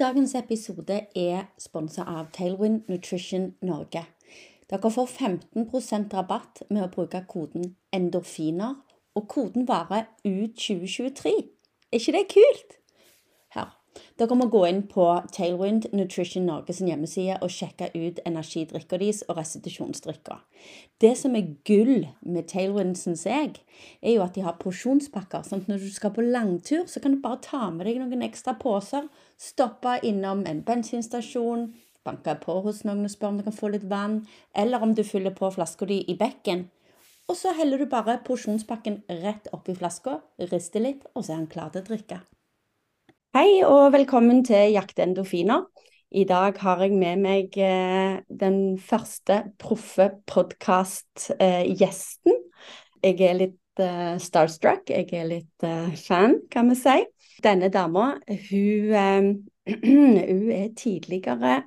Dagens episode er sponsa av Tailwind Nutrition Norge. Dere får 15% rabatt med å bruke koden endorfiner, og koden varer ut 2023. Er ikke det kult? Her. Dere må gå inn på Tailwind Nutrition Norge sin hjemmeside og sjekke ut energidrikka deres og restitusjonsdrikka. Det som er gull med Tailwind, syns jeg, er jo at de har porsjonspakker. sånn at når du skal på langtur, så kan du bare ta med deg noen ekstra poser, stoppe innom en bensinstasjon, banke på hos noen og spørre om du kan få litt vann, eller om du fyller på flaska di i bekken. Og så heller du bare porsjonspakken rett oppi flaska, rister litt, og så er den klar til å drikke. Hei og velkommen til Jakte endorfiner. I dag har jeg med meg eh, den første proffe podkast-gjesten. Eh, jeg er litt eh, starstruck, jeg er litt fan, kan vi si. Denne dama, hun, eh, hun er tidligere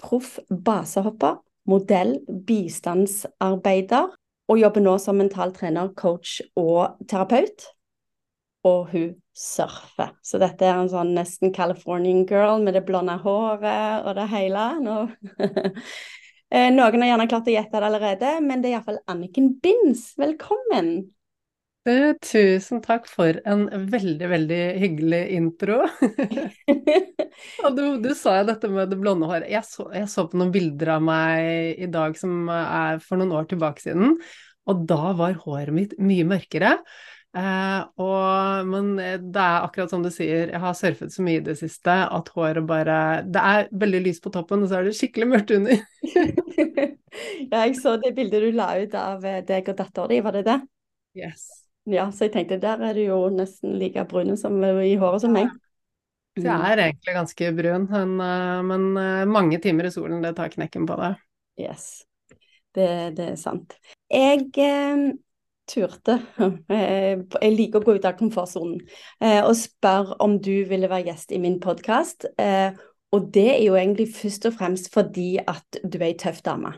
proff basehopper, modell, bistandsarbeider, og jobber nå som mental trener, coach og terapeut. Og hun surfer. Så dette er en sånn nesten Californian girl med det blonde håret og det hele. Nå. Eh, noen har gjerne klart å gjette det allerede, men det er iallfall Anniken Binds. Velkommen! Du, tusen takk for en veldig, veldig hyggelig intro. og du, du, sa jo dette med det blonde håret. Jeg så, jeg så, på noen bilder av meg i dag som er for noen år tilbake siden, og da var håret mitt mye mørkere. Eh, og, men det er akkurat som du sier, jeg har surfet så mye i det siste at håret bare Det er veldig lyst på toppen, og så er det skikkelig mørkt under. ja, jeg så det bildet du la ut av eh, deg og datteren din, var det det? Yes. Ja, så jeg tenkte der er du jo nesten like brun som i håret som meg. Så jeg er egentlig ganske brun, men, eh, men mange timer i solen, det tar knekken på deg. Yes, det, det er sant. Jeg turte. Eh, jeg liker å gå ut av komfortsonen eh, og spørre om du ville være gjest i min podkast. Eh, og det er jo egentlig først og fremst fordi at du er ei tøff dame.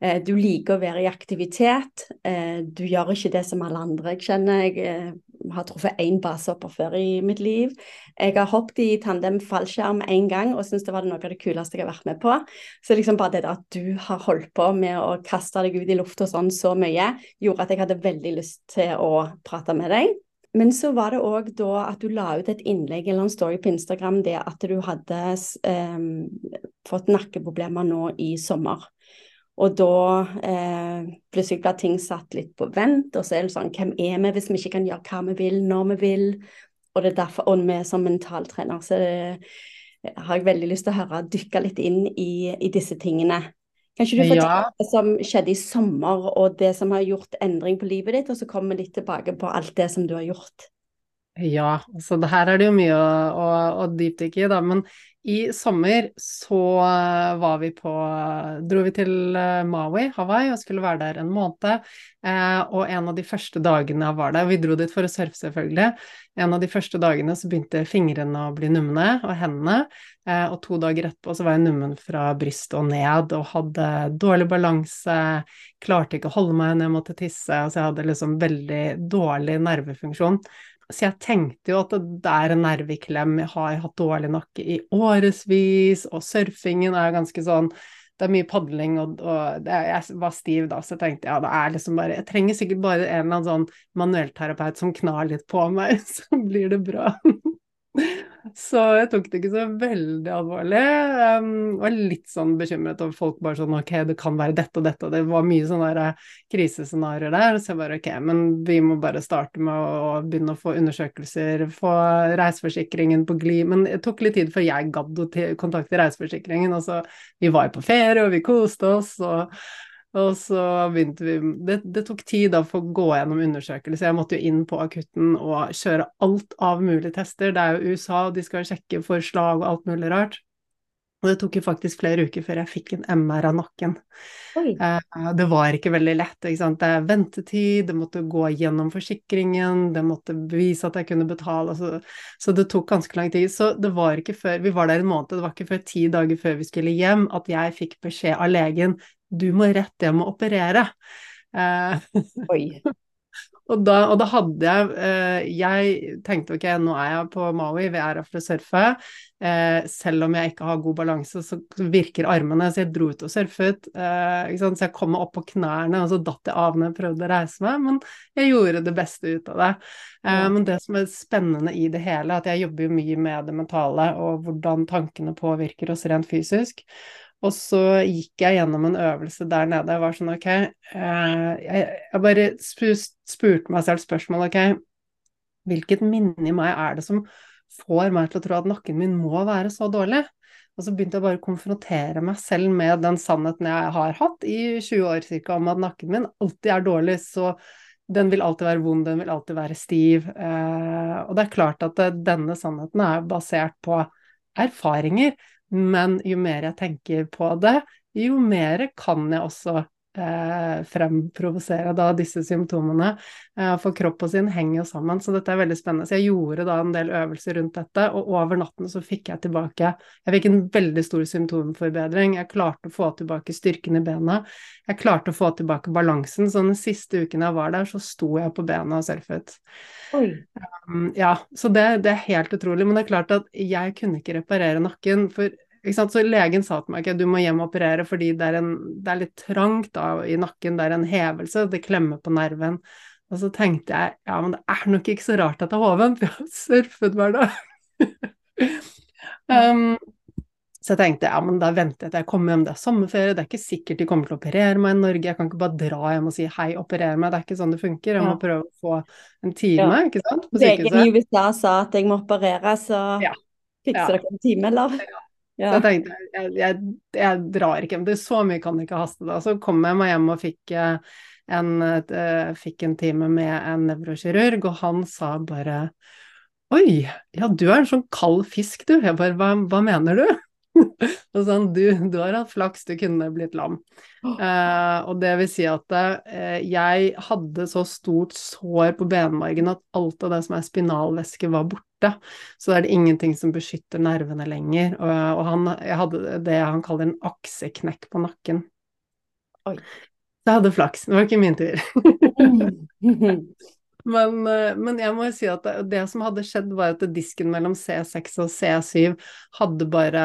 Du liker å være i aktivitet. Du gjør ikke det som alle andre jeg kjenner. Jeg har truffet én basehopper før i mitt liv. Jeg har hoppet i tandem fallskjerm én gang og syns det var noe av det kuleste jeg har vært med på. Så liksom bare det at du har holdt på med å kaste deg ut i lufta sånn så mye, gjorde at jeg hadde veldig lyst til å prate med deg. Men så var det òg da at du la ut et innlegg eller en story på Instagram det at du hadde eh, fått nakkeproblemer nå i sommer. Og da eh, plutselig blir ting satt litt på vent, og så er det sånn Hvem er vi hvis vi ikke kan gjøre hva vi vil, når vi vil? Og det er derfor, og vi som mentaltrener, så det, har jeg veldig lyst til å høre dykke litt inn i, i disse tingene. Kan ikke du fortelle ja. det som skjedde i sommer, og det som har gjort endring på livet ditt, og så kommer vi litt tilbake på alt det som du har gjort? Ja, så det her er det jo mye å, å, å dypdykke i, da. Men i sommer så var vi på Dro vi til eh, Maui, Hawaii, og skulle være der en måned. Eh, og en av de første dagene jeg var der Vi dro dit for å surfe, selvfølgelig. En av de første dagene så begynte fingrene å bli numne, og hendene. Eh, og to dager etterpå så var jeg nummen fra brystet og ned, og hadde dårlig balanse. Klarte ikke å holde meg når jeg måtte tisse. Altså jeg hadde liksom veldig dårlig nervefunksjon. Så jeg tenkte jo at det der en nerveklem, jeg har hatt dårlig nakke i årevis, og surfingen er jo ganske sånn det er mye padling, og, og det, jeg var stiv da, så jeg tenkte ja, det er liksom bare Jeg trenger sikkert bare en eller annen sånn manuellterapeut som knar litt på meg, så blir det bra. Så jeg tok det ikke så veldig alvorlig. Um, var litt sånn bekymret over folk bare sånn ok, det kan være dette og dette, og det var mye sånne eh, krisescenarioer der. Så jeg bare ok, men vi må bare starte med å, begynne å få undersøkelser, få reiseforsikringen på glid. Men det tok litt tid før jeg gadd å kontakte reiseforsikringen. Og så vi var jo på ferie, og vi koste oss. og og så begynte vi det, det, tok tid da for å gå gjennom undersøkelser. Jeg måtte jo inn på akutten og kjøre alt av mulige tester. Det er jo USA, de skal sjekke for slag og alt mulig rart. Og det tok jo faktisk flere uker før jeg fikk en MR av nakken. Eh, det var ikke veldig lett. Ikke sant? Det er ventetid, det måtte gå gjennom forsikringen, det måtte bevise at jeg kunne betale. Så, så, det tok ganske lang tid. Så det var ikke før Vi var der en måned, det var ikke før ti dager før vi skulle hjem at jeg fikk beskjed av legen du må rett hjem og operere. Eh, Oi. Og da, og da hadde jeg eh, Jeg tenkte ok, nå er jeg på Maui, vi er her for å surfe. Eh, selv om jeg ikke har god balanse, så virker armene. Så jeg dro ut og surfet. Eh, så jeg kom meg opp på knærne, og så datt jeg av når jeg prøvde å reise meg. Men jeg gjorde det beste ut av det. Eh. Men det som er spennende i det hele, at jeg jobber jo mye med det mentale, og hvordan tankene påvirker oss rent fysisk. Og så gikk jeg gjennom en øvelse der nede. Jeg var sånn ok eh, jeg, bare spurte meg selv spørsmål, ok, hvilket minne i meg er det som får meg til å tro at nakken min må være så dårlig? Og så begynte jeg bare å konfrontere meg selv med den sannheten jeg har hatt i 20 år cirka, om at nakken min alltid er dårlig, så den vil alltid være vond, den vil alltid være stiv. Eh, og det er klart at denne sannheten er basert på erfaringer, men jo mer jeg tenker på det, jo mer kan jeg også eh, fremprovosere da disse symptomene. Eh, for kropp og sinn henger jo sammen, så dette er veldig spennende. Så jeg gjorde da en del øvelser rundt dette, og over natten så fikk jeg tilbake Jeg fikk en veldig stor symptomforbedring. Jeg klarte å få tilbake styrken i bena. Jeg klarte å få tilbake balansen, så den siste uken jeg var der, så sto jeg på bena og surfet. Um, ja, så det, det, er helt utrolig. Men det er klart at jeg kunne ikke reparere nakken. for så legen sa til meg at okay, du må hjem og operere fordi det er, en, det er litt trangt da, i nakken, det er en hevelse, det klemmer på nerven. Og så tenkte jeg ja, men det er nok ikke så rart at det er hoven, for jeg har surfet hver dag. um, så jeg tenkte ja, men da venter jeg til jeg kommer hjem, det er sommerferie, det er ikke sikkert de kommer til å operere meg i Norge, jeg kan ikke bare dra hjem og si hei, operer meg, det er ikke sånn det funker, jeg må prøve å få en time, ja. ikke sant, på sykehuset. Legen i USA sa at jeg må operere, så ja. fikser dere en time, eller? Ja. Så jeg tenkte jeg, jeg, jeg, drar ikke men det så mye kan ikke haste da. Så kom jeg meg hjem og fikk eh, en, uh, fikk en time med en nevrokirurg, og han sa bare Oi, ja du er en sånn kald fisk du. Jeg bare hva, hva mener du? og sånn, du, du, har hatt flaks, du kunne blitt lam. Uh, og det vil si at uh, jeg hadde så stort sår på benmargen at alt av det som er spinalvæske, var borte. Så da er det ingenting som beskytter nervene lenger. Og, og han, jeg hadde det han kaller en akseknekk på nakken. Oi. Så jeg hadde flaks. Det var ikke min tur. Men, eh, men, jeg må jo si at det, det, som hadde skjedd, var at disken mellom C6 og C7 hadde bare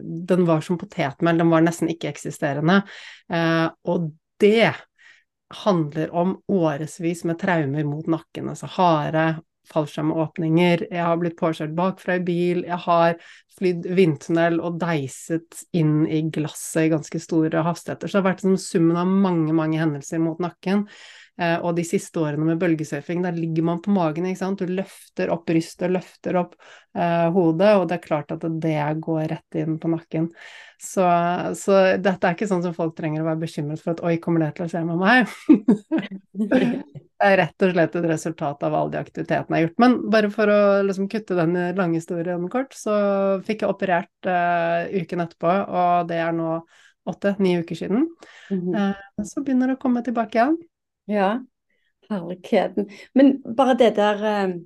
Den var som potetmel, den var nesten ikke-eksisterende. Eh, og det handler om årevis med traumer mot nakken, altså harde fallskjermåpninger, jeg har blitt påkjørt bakfra i bil, jeg har flydd vindtunnel og deiset inn i glasset i ganske store hastigheter. Så det har vært liksom summen av mange, mange hendelser mot nakken. Eh, og de siste årene med bølgesurfing, der ligger man på magen, ikke sant. Du løfter opp brystet, løfter opp eh, hodet, og det er klart at det går rett inn på nakken. Så, så, dette er ikke sånn som folk trenger å være bekymret for at oi, kommer det til å skje med meg? det er rett og slett et resultat av alle de aktivitetene jeg har gjort. Men bare for å liksom, kutte den lange historien kort, så fikk jeg operert eh, uken etterpå, og det er nå åtte-ni uker siden. Mm -hmm. eh, så begynner det å komme tilbake igjen. Ja, herligheten. Men bare det der eh,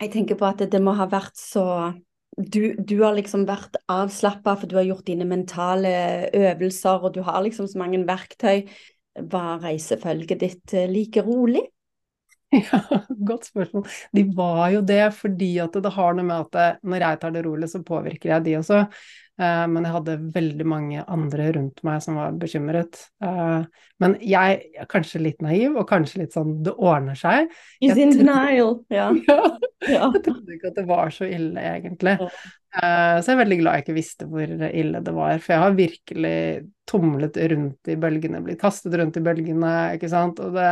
Jeg tenker på at det må ha vært så du, du har liksom vært avslappa, for du har gjort dine mentale øvelser, og du har liksom så mange verktøy. Var reisefølget ditt eh, like rolig? Ja, godt spørsmål. De var jo det fordi at det har noe med at når jeg tar det rolig, så påvirker jeg de også. Uh, men jeg hadde veldig mange andre rundt meg som var bekymret. Uh, men jeg er kanskje litt naiv, og kanskje litt sånn det ordner seg. He's in denial, ja. ja. Jeg trodde ikke at det var så ille, egentlig. Uh, så jeg er veldig glad jeg ikke visste hvor ille det var, for jeg har virkelig tumlet rundt i bølgene, blitt kastet rundt i bølgene, ikke sant. Og det,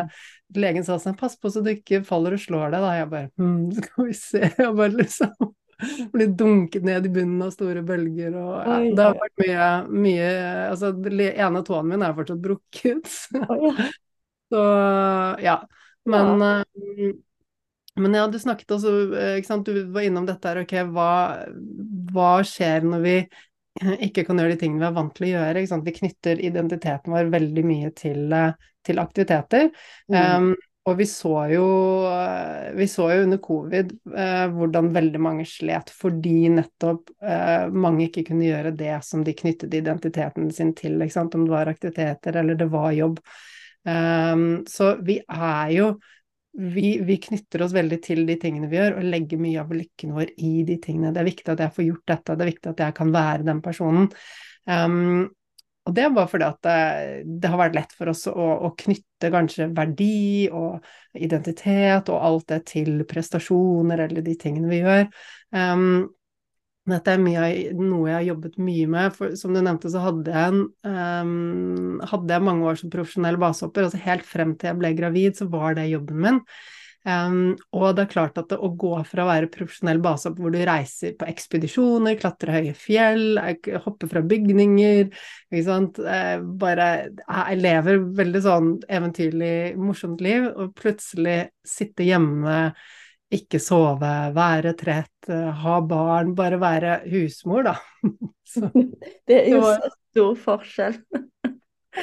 legen sa sånn, pass på så du ikke faller og slår deg, da. Jeg bare hm, skal vi se. Jeg bare liksom blir dunket ned i bunnen av store bølger og ja, Det har vært mye, mye Altså, den ene tåen min er fortsatt brukket. Så ja. Men, ja. Eh, men ja, du snakket også eh, ikke sant, Du var innom dette her, ok, hva, hva skjer når vi ikke kan gjøre de tingene vi er vant til å gjøre. Vi knytter identiteten vår veldig mye til, eh, til aktiviteter. Mm. Um, og vi så jo, vi så jo under covid uh, hvordan veldig mange slet fordi nettopp uh, mange ikke kunne gjøre det som de knyttet identiteten sin til, om det var aktiviteter eller det var jobb. Um, så vi er jo vi, vi, knytter oss veldig til de tingene vi gjør, og legger mye av lykken vår i de tingene. Det er viktig at jeg får gjort dette, det er viktig at jeg kan være den personen. Um, og det er bare fordi at det, det, har vært lett for oss å, å, knytte kanskje verdi og identitet og alt det til prestasjoner eller de tingene vi gjør. Um, dette er mye, noe jeg har jobbet mye med. For som du nevnte, så hadde jeg, en, um, hadde jeg mange år som profesjonell basehopper. Altså helt frem til jeg ble gravid, så var det jobben min. Um, og det er klart at det, å gå fra å være profesjonell basehopper hvor du reiser på ekspedisjoner, klatre høye fjell, hopper fra bygninger ikke sant? Eh, bare Jeg lever veldig sånn eventyrlig, morsomt liv, og plutselig sitte hjemme ikke sove, være trett, eh, ha barn, bare være husmor, da. Så, det er jo var, så stor forskjell.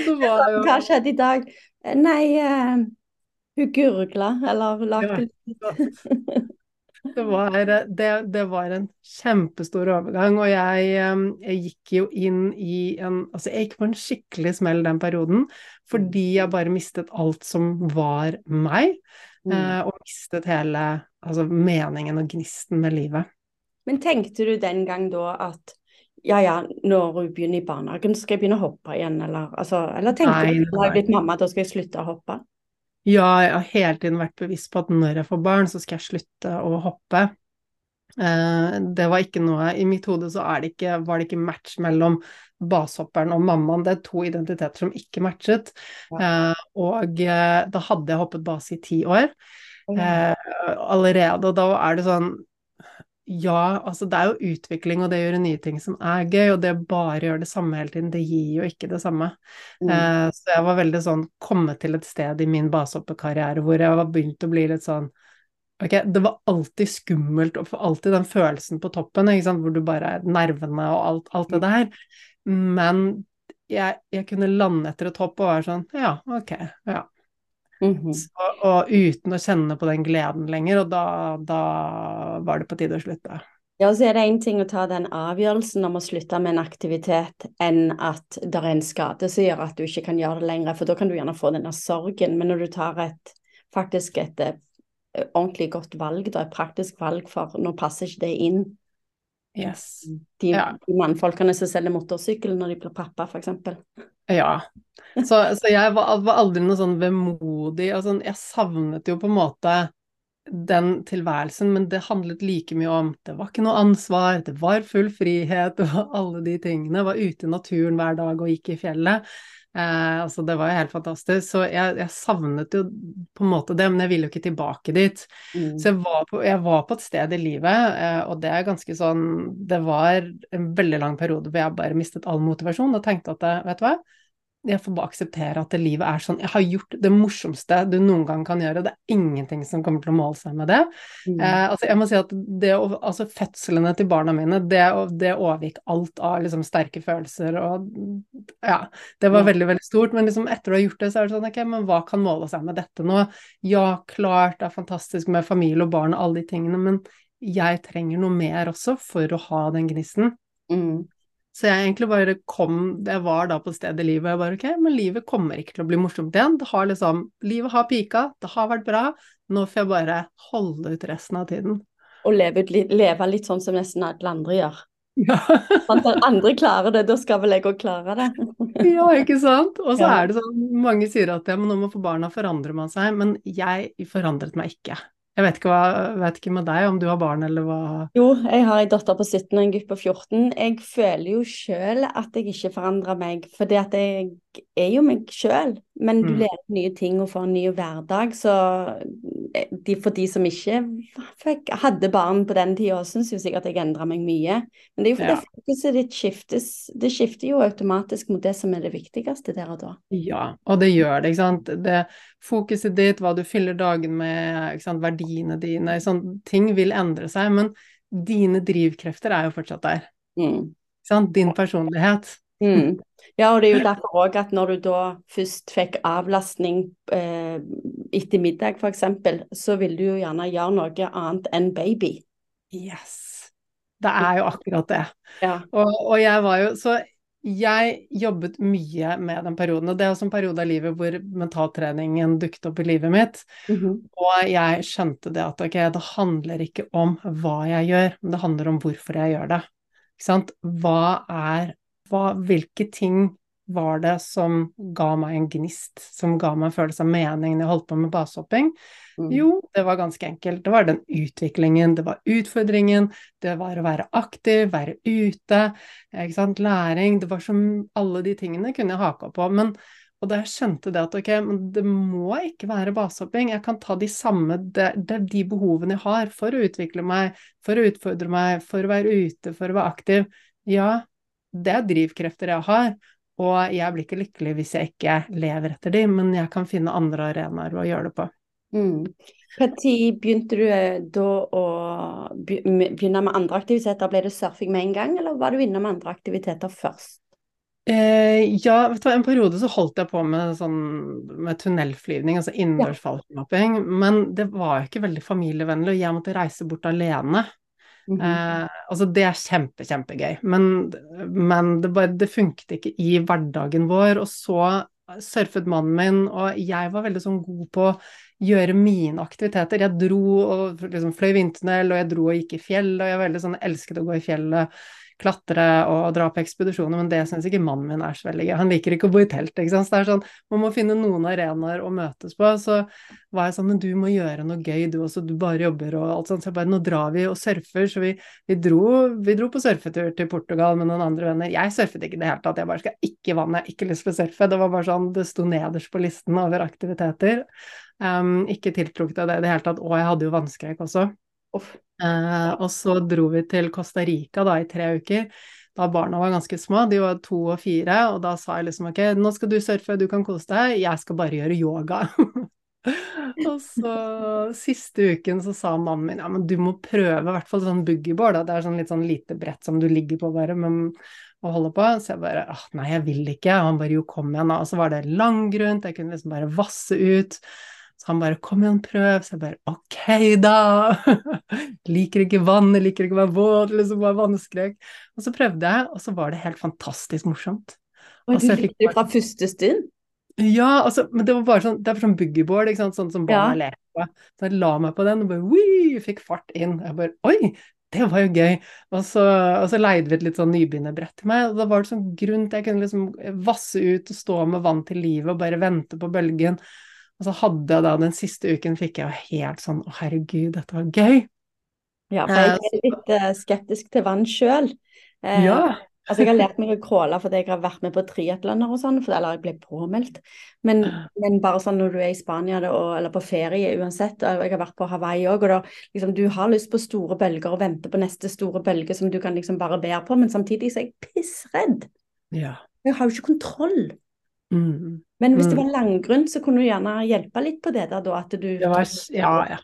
Jo... Hva skjedde i dag? Nei, uh, hun gurgla, eller lagde litt det var, det, det var, en kjempestor overgang, og jeg, eh, jeg, gikk jo inn i en Altså, jeg gikk på en skikkelig smell den perioden, fordi jeg bare mistet alt som var meg. Mm. Eh, og mistet hele altså, meningen og gnisten med livet. Men tenkte du den gang da at ja ja, når hun begynner i barnehagen, skal jeg begynne å hoppe igjen, eller, altså, eller tenkte nei, du at jeg er blitt mamma, da skal jeg slutte å hoppe? Ja, jeg har hele tiden vært bevisst på at når jeg får barn, så skal jeg slutte å hoppe. Eh, det var ikke noe I mitt hode så det ikke, var det ikke match mellom basehopperen og mammaen. Det er to identiteter som ikke matchet. Ja. Eh, og eh, da hadde jeg hoppet base i ti år eh, allerede, og da er det sånn ja, altså det er jo utvikling og det gjør nye ting som er gøy, og det bare gjør det samme hele tiden, det gir jo ikke det samme. Mm. Eh, så jeg var veldig sånn kommet til et sted i min basehoppekarriere hvor jeg var begynt å bli litt sånn Ok, det var alltid skummelt og alltid den følelsen på toppen, hvor du bare er Nervene og alt, alt det mm. der. Men jeg, jeg, kunne lande etter et hopp og være sånn Ja, ok, ja. Mm -hmm. Så, og uten å kjenne på den gleden lenger, og da, da var det på tide å slutte. Ja, så er det én ting å ta den avgjørelsen om å slutte med en aktivitet, enn at det er en skade som gjør at du ikke kan gjøre det lenger, for da kan du gjerne få denne sorgen. Men når du tar et faktisk et eh, ordentlig godt valg, da, et praktisk valg for nå passer ikke det inn Yes. De, ja. de mannfolkene som selger motorsykkel når de blir pappa, f.eks. Ja. Så, så, jeg var, var, aldri noe sånn vemodig. Altså, jeg savnet jo på en måte den tilværelsen, men det handlet like mye om Det var ikke noe ansvar, det var full frihet, det var alle de tingene. Jeg var ute i naturen hver dag og gikk i fjellet. Eh, altså det var jo helt fantastisk. Så jeg, jeg, savnet jo på en måte det, men jeg ville jo ikke tilbake dit. Mm. Så jeg var, på, jeg var, på, et sted i livet, eh, og det er ganske sånn Det var en veldig lang periode hvor jeg bare mistet all motivasjon og tenkte at vet du hva, jeg får bare akseptere at livet er sånn. Jeg har gjort det morsomste du noen gang kan gjøre, det er ingenting som kommer til å måle seg med det. Mm. Eh, altså jeg må si at det, altså Fødslene til barna mine, det, det overgikk alt av liksom sterke følelser og Ja, det var veldig, veldig stort. Men liksom etter å ha gjort det, så er det sånn ok, men hva kan måle seg med dette nå? Ja, klart det er fantastisk med familie og barn og alle de tingene, men jeg trenger noe mer også for å ha den gnisten. Mm. Så jeg egentlig bare kom Jeg var da på stedet i livet og jeg bare ok, men livet kommer ikke til å bli morsomt igjen. Det har liksom Livet har pika, det har vært bra. Nå får jeg bare holde ut resten av tiden. Og leve, leve litt sånn som nesten alle andre gjør. Ja. Når andre klarer det, da skal vel jeg òg klare det. ja, ikke sant. Og så ja. er det sånn, mange sier at ja, men nå må få barna forandrer man seg, men jeg forandret meg ikke. Jeg vet ikke, hva, vet ikke, med deg om du har barn eller hva Jo, jeg har en datter på 17 og en gutt på 14. Jeg føler jo sjøl at jeg ikke forandrer meg, for jeg er jo meg sjøl. Men du mm. lærer nye ting og får en ny hverdag, så eh, de, for de som ikke fikk, hadde barn på den tida, syns jo sikkert jeg endra meg mye. Men det er jo fordi ja. fokuset ditt skiftes Det skifter jo automatisk mot det som er det viktigste der og da. Ja, og det gjør det, ikke sant. Det, fokuset ditt, hva du fyller dagen med, verdiene dine, sånn, ting vil endre seg. Men dine drivkrefter er jo fortsatt der. Mm. Din personlighet. Mm. Ja, og det er jo derfor òg at når du da først fikk avlastning eh, etter middag f.eks., så vil du jo gjerne gjøre noe annet enn baby. Yes. Det er jo akkurat det. Ja. Og, og, jeg var jo Så jeg jobbet mye med den perioden, og det er også en periode av livet hvor mentaltreningen dukket opp i livet mitt. Mm -hmm. Og jeg skjønte det at ok, det handler ikke om hva jeg gjør, men det handler om hvorfor jeg gjør det. Ikke sant? Hva er hva, Hvilke ting var det som ga meg en gnist, som ga meg en følelse av mening når jeg holdt på med basehopping? Mm. Jo, det var ganske enkelt. Det var den utviklingen, det var utfordringen, det var å være aktiv, være ute, ikke sant, læring. Det var som alle de tingene kunne jeg haka på. Men, og da jeg skjønte det at ok, men det må ikke være basehopping, jeg kan ta de samme, det, det er de behovene jeg har for å utvikle meg, for å utfordre meg, for å være ute, for å være aktiv. Ja, det er drivkrefter jeg har. Og jeg blir ikke lykkelig hvis jeg ikke lever etter dem, men jeg kan finne andre arenaer å gjøre det på. Mm. Når begynte du eh, da å begynne med andre aktiviteter? Ble det surfing med en gang, eller var du innom andre aktiviteter først? Eh, ja, vet du hva, en periode så holdt jeg på med sånn med tunnelflyvning, altså innendørs fallskjermhopping, men det var ikke veldig familievennlig, og jeg måtte reise bort alene. -hmm. eh, altså det er kjempe, kjempegøy, men, men det, bare, det funket ikke i hverdagen vår. Og så surfet mannen min, og jeg var veldig sånn god på å gjøre mine aktiviteter. Jeg dro og liksom fløy vindtunnel, og jeg dro og gikk i fjellet, og jeg var veldig sånn elsket å gå i fjellet klatre og dra på ekspedisjoner, men det syns ikke mannen min er så veldig gøy. Han liker ikke å bo i telt, ikke sant. Så det er sånn, man må finne noen arenaer å møtes på. Så var jeg sånn, men du må gjøre noe gøy du også, du bare jobber og alt sånt. Så jeg bare, nå drar vi og surfer. Så vi, vi, dro, vi dro på surfetur til Portugal med noen andre venner. Jeg surfet ikke i det hele tatt, jeg bare skal ikke vannet, ikke lyst til å surfe. Det var bare sånn, det sto nederst på listen over aktiviteter. Um, ikke tiltrukket av det i det hele tatt, og jeg hadde jo vannskrekk også. Eh, og så dro vi til Costa Rica da i tre uker. Da barna var ganske små, de var to og fire, og da sa jeg liksom ok, nå skal du surfe, du kan kose deg, jeg skal bare gjøre yoga. og så siste uken så sa mannen min ja, men du må prøve i hvert fall sånn boogieboard, da. det er sånn litt sånn lite brett som du ligger på bare, men å holde på. Så jeg bare åh, nei, jeg vil ikke. Og han bare jo, kom igjen, da. Og så var det langgrunt, jeg kunne liksom bare vasse ut. Så han bare 'kom igjen, prøv'. Så jeg bare 'ok, da'. liker ikke vann, liker ikke å være våt, liksom bare vannskrekk. Og så prøvde jeg, og så var det helt fantastisk morsomt. Og du likte det fra første stund? Ja, altså, men det var bare sånn, det er sånn boogieboard, ikke sant, sånn som barna ja. leker på. Så jeg la meg på den og bare wii, fikk fart inn. Jeg bare oi, det var jo gøy. Og så, og så leide vi et litt sånn nybegynnerbrett til meg, og da var det sånn grunn til jeg kunne liksom vasse ut og stå med vann til livet og bare vente på bølgen. Og så hadde jeg da den siste uken fikk jeg helt sånn å herregud, dette var gøy. Ja, for jeg er litt uh, skeptisk til vann sjøl. Uh, ja. altså jeg har lært meg å crawle fordi jeg har vært med på triatloner og sånn, for, eller jeg ble påmeldt. Men, men, bare sånn når du er i Spania og, eller på ferie uansett, og jeg har vært på Hawaii òg, og da liksom du har lyst på store bølger og venter på neste store bølge som du kan liksom bare bære på, men samtidig så er jeg pissredd. Ja. Jeg har jo ikke kontroll. Mm. Men hvis det mm. var langgrunn, så kunne du gjerne hjelpe litt på det der, da, at du det var, Ja, ja.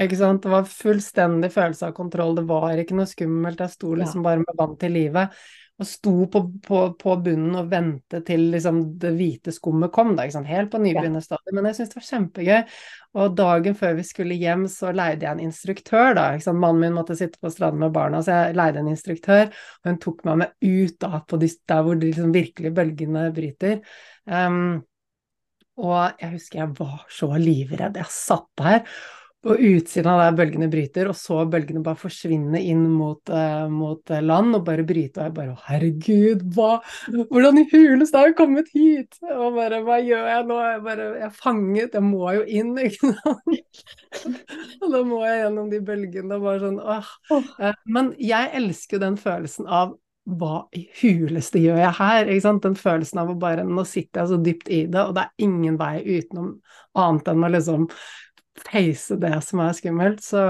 Ikke sant. Det var fullstendig følelse av kontroll. Det var ikke noe skummelt. Jeg sto liksom ja. bare med vann til livet og sto på, på, på, bunnen og ventet til liksom, det hvite skummet kom, da, helt på nybegynnerstadiet. Men jeg syntes det var kjempegøy. Og dagen før vi skulle hjem, så leide jeg en instruktør, da. Mannen min måtte sitte på stranden med barna, så jeg leide en instruktør. Og hun tok meg med ut da, på de, der hvor de liksom virkelig bølgene bryter. Um, og jeg husker jeg var så livredd. Jeg satt der på utsiden av der bølgene bryter, og så bølgene bare forsvinne inn mot, uh, mot land og bare bryte. Og jeg bare herregud, hva Hvordan i huleste har jeg kommet hit? Og bare hva gjør jeg nå? Jeg bare Jeg er fanget, jeg må jo inn, ikke sant? og da må jeg gjennom de bølgene og bare sånn åh. Uh, men jeg elsker jo den følelsen av hva i huleste gjør jeg her? Den følelsen av å bare Nå sitter jeg så dypt i det, og det er ingen vei utenom annet enn å liksom face det som er skummelt. Så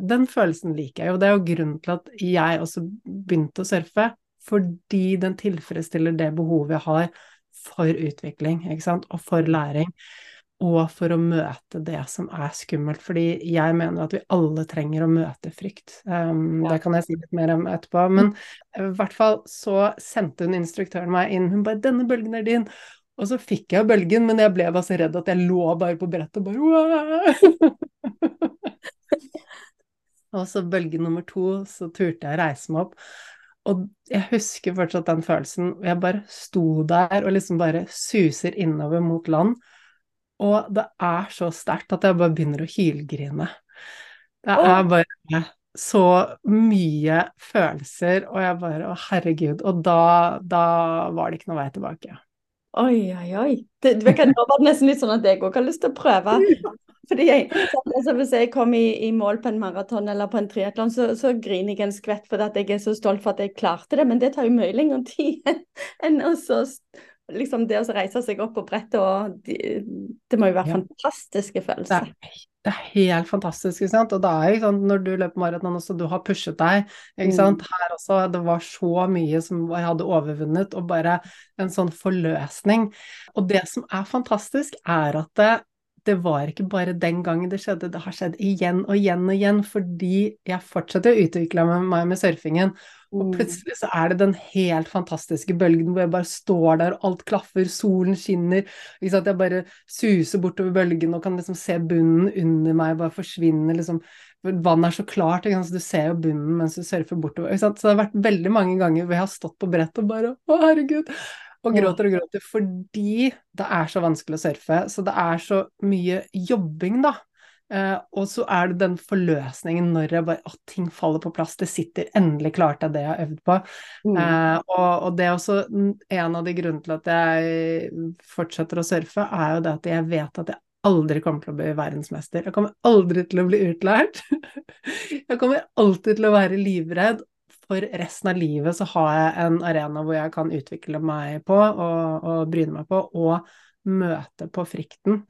den følelsen liker jeg jo. Det er jo grunnen til at jeg også begynte å surfe. Fordi den tilfredsstiller det behovet jeg har for utvikling, ikke sant, og for læring. Og for å møte det som er skummelt. Fordi jeg mener at vi alle trenger å møte frykt. Um, ja. Det kan jeg si litt mer om etterpå. Men i hvert fall så sendte hun instruktøren meg inn. Hun bare 'Denne bølgen er din'. Og så fikk jeg bølgen, men jeg ble bare så redd at jeg lå bare på brettet og bare Og så bølge nummer to, så turte jeg å reise meg opp. Og jeg husker fortsatt den følelsen. Jeg bare sto der og liksom bare suser innover mot land. Og det er så sterkt at jeg bare begynner å hylgrine. Det er bare så mye følelser, og jeg bare Å, herregud. Og da, da var det ikke noe vei tilbake. Oi, oi, oi. Det, det, nå var det nesten litt sånn at jeg òg har lyst til å prøve. Fordi jeg, altså Hvis jeg kommer i, i, mål på en maraton eller på en triatlon, så, så, griner jeg en skvett fordi at jeg er så stolt for at jeg klarte det. Men det tar jo mye lengre tid enn også, liksom det å reise seg opp på brettet. og de, Det må jo være ja. fantastiske følelser. Det er, det er helt fantastisk. ikke sant? Og det er jo sånn når du løper maraton også, du har pushet deg. ikke sant? Mm. Her også, det var så mye som jeg hadde overvunnet, og bare en sånn forløsning. Og det som er fantastisk, er at det, det var ikke bare den gangen det skjedde, det har skjedd igjen og igjen og igjen, fordi jeg fortsetter å utvikle meg med surfingen. Og mm. plutselig så er det den helt fantastiske bølgen hvor jeg bare står der, og alt klaffer, solen skinner. Ikke sant? Jeg bare suser bortover bølgen og kan liksom se bunnen under meg bare forsvinne. liksom. Vannet er så klart, ikke sant? så du ser jo bunnen mens du surfer bortover. Ikke sant? Så det har vært veldig mange ganger hvor jeg har stått på brett og bare Å, herregud! Og gråter og gråter fordi det er så vanskelig å surfe. Så det er så mye jobbing, da. Uh, og så er det den forløsningen når jeg bare, at ting faller på plass. Det sitter endelig klart av det jeg har øvd på. Mm. Uh, og, og, det er også en av de grunnene til at jeg fortsetter å surfe, er jo det at jeg vet at jeg aldri kommer til å bli verdensmester. Jeg kommer aldri til å bli utlært. jeg kommer alltid til å være livredd. For resten av livet så har jeg en arena hvor jeg kan utvikle meg på og, og bryne meg på, og møte på frykten.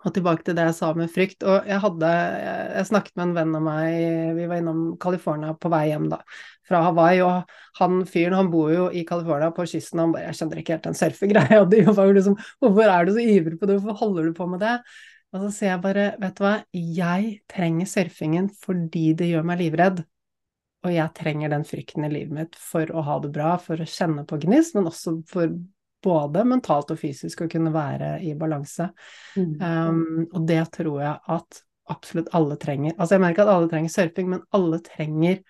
Og tilbake til det jeg sa med frykt. Og jeg hadde Jeg snakket med en venn av meg, vi var innom California på vei hjem da, fra Hawaii, og han fyren han bor jo i California på kysten, og han bare Jeg skjønner ikke helt den surfegreia. Liksom, hvorfor er du så ivrig på det, hvorfor holder du på med det? Og så sier jeg bare, vet du hva, jeg trenger surfingen fordi det gjør meg livredd. Og jeg trenger den frykten i livet mitt for å ha det bra, for å kjenne på gnist, men også for både mentalt og fysisk å kunne være i balanse. Mm. Um, og det tror jeg at absolutt alle trenger. Altså jeg merker at alle trenger surfing, men alle trenger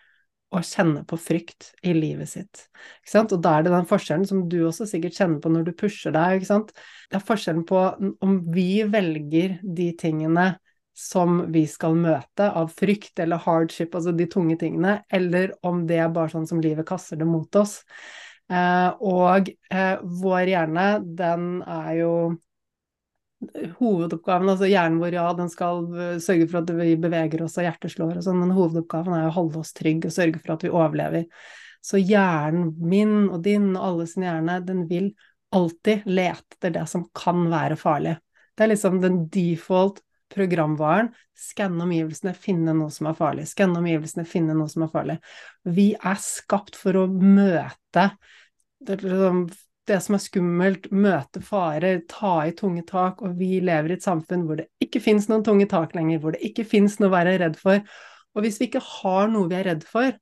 å kjenne på frykt i livet sitt. Ikke sant? Og da er det den forskjellen som du også sikkert kjenner på når du pusher deg. Ikke sant? Det er forskjellen på om vi velger de tingene som vi skal møte av frykt eller hardship, altså de tunge tingene, eller om det er bare sånn som livet kaster det mot oss. Eh, og eh, vår hjerne, den er jo Hovedoppgaven, altså hjernen vår, ja, den skal eh, sørge for at vi beveger oss og hjertet slår og sånn, men hovedoppgaven er å holde oss trygge og sørge for at vi overlever. Så hjernen min og din og alle sin hjerne, den vil alltid lete etter det som kan være farlig. Det er liksom den default programvaren. Skanne omgivelsene, finne noe som er farlig. Skanne omgivelsene, finne noe som er farlig. Vi er skapt for å møte det, liksom, det som er skummelt, møte farer, ta i tunge tak, og vi lever i et samfunn hvor det ikke fins noen tunge tak lenger, hvor det ikke fins noe å være redd for. Og hvis vi ikke har noe vi er redd for,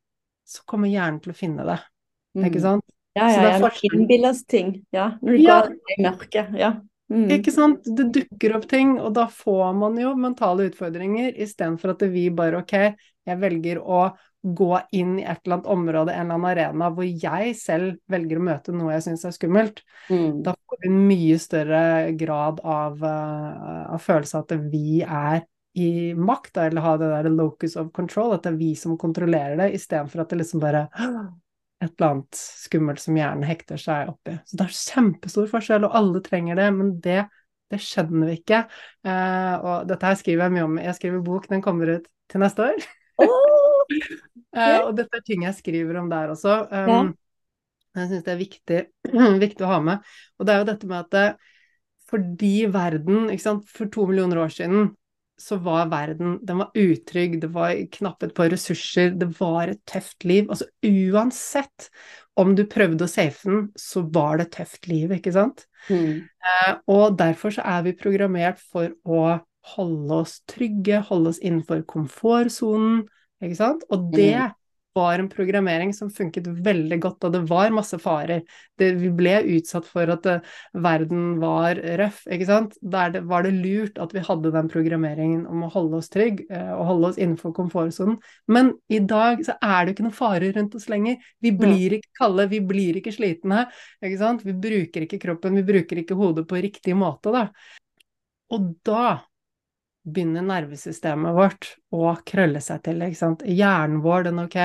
så kommer hjernen til å finne det. Mm. Ikke sant? Ja, ja, ja. Innbilles ting. Ja. Når du ja. går i mørket. Ja. Mm. Ikke sant. Det dukker opp ting, og da får man jo mentale utfordringer istedenfor at vi bare ok, jeg velger å gå inn i et eller annet område, en eller annen arena, hvor jeg selv velger å møte noe jeg syns er skummelt, mm. da får vi en mye større grad av, uh, av følelse av at vi er i makt, da, eller har det der locus of control, at det er vi som kontrollerer det, istedenfor at det liksom bare et eller annet skummelt som hjernen hekter seg oppi. Så det er kjempestor forskjell, og alle trenger det, men det, det skjønner vi ikke. Uh, og dette her skriver jeg mye om. Jeg skriver bok, den kommer ut til neste år. Uh, og dette er ting jeg skriver om der også. Um. Jeg syns det er viktig, viktig, å ha med. Og det er jo dette med at det, fordi verden, for to millioner år siden så var verden den var utrygg, det var knapphet på ressurser, det var et tøft liv. Altså uansett om du prøvde å safe den, så var det et tøft liv, ikke sant? Mm. Eh, og derfor så er vi programmert for å holde oss trygge, holde oss innenfor komfortsonen, ikke sant? Og det mm. var en programmering som funket veldig godt, og det var masse farer. Det, vi ble utsatt for at det, verden var røff, ikke sant. Der det, var det lurt at vi hadde den programmeringen om å holde oss trygg uh, og holde oss innenfor komfortsonen. Men i dag så er det ikke noen farer rundt oss lenger. Vi blir ikke kalde, vi blir ikke slitne, ikke sant. Vi bruker ikke kroppen, vi bruker ikke hodet på riktig måte, da. Og da begynner nervesystemet vårt å krølle seg til. ikke sant? Hjernen vår, den ok,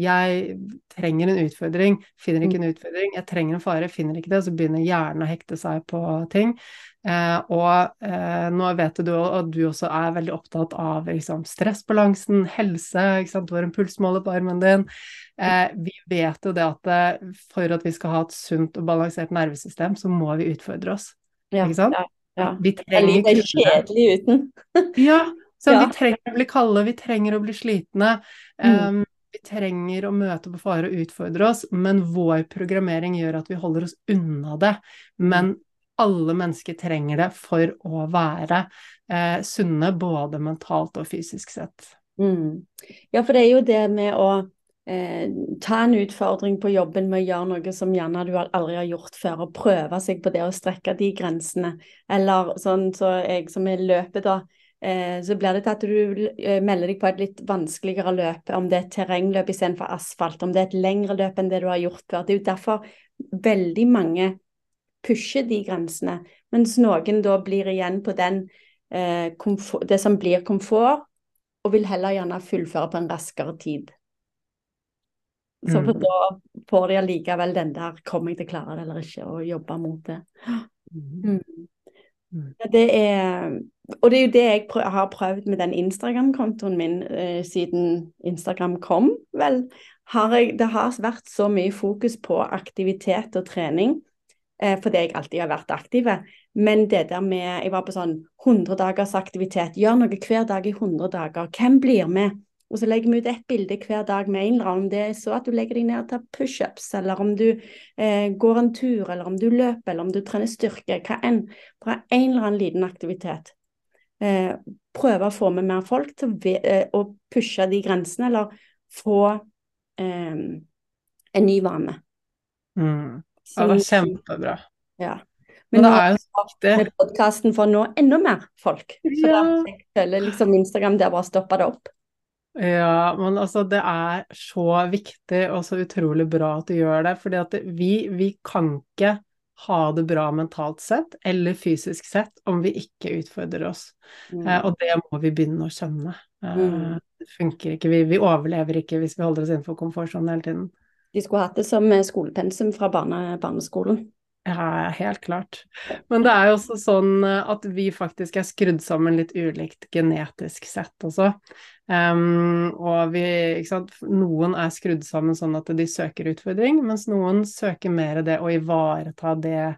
jeg trenger en utfordring, finner ikke en utfordring, jeg trenger en fare, finner ikke det, så begynner hjernen å hekte seg på ting. Eh, og eh, nå vet du at du også er veldig opptatt av liksom, stressbalansen, helse, ikke sant, du har en pulsmåler på armen din. Eh, vi vet jo det at eh, for at vi skal ha et sunt og balansert nervesystem, så må vi utfordre oss. Ja, ikke sant? Ja. Ja. Vi trenger det er kjedelig uten. ja, så Ja. vi trenger å bli kalde, vi trenger å bli slitne. Mm. Um, vi trenger å møte på fare og utfordre oss, men vår programmering gjør at vi holder oss unna det. Men alle mennesker trenger det for å være eh, sunne, både mentalt og fysisk sett. Mm. Ja, for det er jo det med å eh, ta en utfordring på jobben med å gjøre noe som gjerne du aldri har gjort før, og prøve seg på det å strekke de grensene. Eller sånn så jeg som er løpet, da. Eh, så blir det til at du eh, melder deg på et litt vanskeligere løp, om det er et terrengløp istedenfor asfalt, om det er et lengre løp enn det du har gjort før. Det er jo derfor veldig mange pusher de grensene, mens noen da blir igjen på den, eh, komfort, det som blir komfort, og vil heller gjerne fullføre på en raskere tid. Så for Mm. da får de allikevel den der 'kommer jeg til å klare det eller ikke', og jobbe mot det. Mm. Mm. Det er, og det er jo det jeg prøv, har prøvd med den Instagram-kontoen min eh, siden Instagram kom, vel. Har jeg, det har vært så mye fokus på aktivitet og trening, eh, fordi jeg alltid har vært aktive. Men det der med Jeg var på sånn 100 dagers aktivitet. Gjør noe hver dag i 100 dager. Hvem blir med? Og så legger vi ut ett bilde hver dag med en eller annen. Om det er så at du legger deg ned og tar pushups, eller om du eh, går en tur, eller om du løper, eller om du trener styrke. Hva enn. Bare en eller annen liten aktivitet. Eh, prøve å få med mer folk til å, eh, pushe de grensene, eller få eh, en ny vane. Mm. Ja, det var kjempebra. Ja. Men nå med podkasten for å nå enda mer folk. Så Ja. da føler liksom Instagram der bare stoppa det opp. Ja, men altså det er så viktig og så utrolig bra at du gjør det, fordi at vi, vi kan ikke ha det bra mentalt sett eller fysisk sett om vi ikke utfordrer oss. Mm. Eh, og det må vi begynne å skjønne. Eh, Mm. Det funker ikke, vi, vi overlever ikke hvis vi holder oss innenfor komfortsonen hele tiden. De skulle hatt det som eh, skolepensum fra barne, barneskolen. Ja, helt klart. Men det er jo også sånn eh, at vi faktisk er skrudd sammen litt ulikt genetisk sett også. Um, og vi, noen er skrudd sammen sånn at de søker utfordring, mens noen søker mer det å ivareta det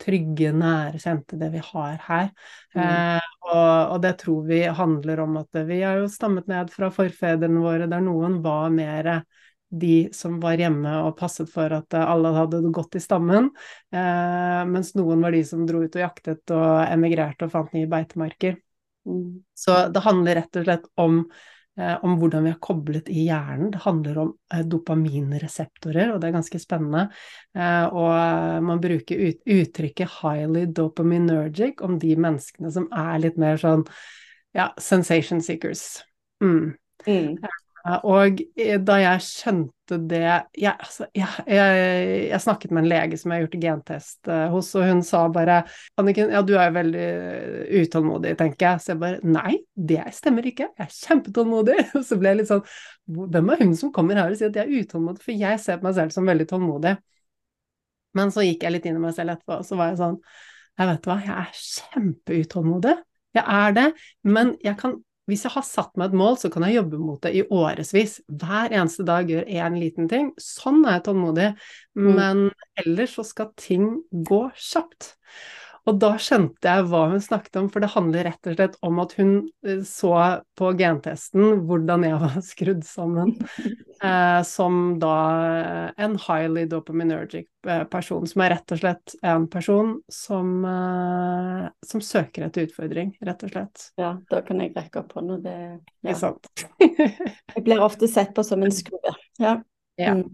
trygge, nære, kjente, det vi har her. Mm. Eh, og, og det tror vi handler om at vi har jo stammet ned fra forfedrene våre, der noen var mer de som var hjemme og passet for at alle hadde det godt i stammen, eh, mens noen var de som dro ut og jaktet og emigrerte og fant nye beitemarker. Mm. Så det handler rett og slett om, eh, om hvordan vi har koblet i hjernen. Det handler om eh, dopaminreseptorer, og det er ganske spennende. Eh, og man bruker ut, uttrykket 'highly dopaminergic' om de menneskene som er litt mer sånn ja, sensation seekers. Mm. Mm. Og eh, da jeg skjønte det jeg, altså, jeg, jeg, jeg snakket med en lege som jeg har gjort gentest eh, hos, og hun sa bare 'Anniken, ja, du er jo veldig eh, utålmodig', tenker jeg. Så jeg bare 'Nei, det stemmer ikke. Jeg er kjempetålmodig'. Og så ble jeg litt sånn 'Hvem er hun som kommer her og sier at jeg er utålmodig?' For jeg ser på meg selv som veldig tålmodig. Men så gikk jeg litt inn i meg selv etterpå, og så var jeg sånn Jeg vet hva, jeg er kjempeutålmodig. Jeg er det. Men jeg kan hvis jeg har satt meg et mål, så kan jeg jobbe mot det i årevis. Hver eneste dag gjør én liten ting. Sånn er jeg tålmodig. Men ellers så skal ting gå kjapt. Og da skjønte jeg hva hun snakket om, for det handler rett og slett om at hun eh, så på gentesten hvordan jeg var skrudd sammen, eh, som da en highly dopaminergic eh, person, som er rett og slett en person som, eh, som søker etter utfordring, rett og slett. Ja, da kan jeg rekke opp hånda. Det Ikke ja. sant? Jeg blir ofte sett på som en skrue. Ja. Ja. Mm.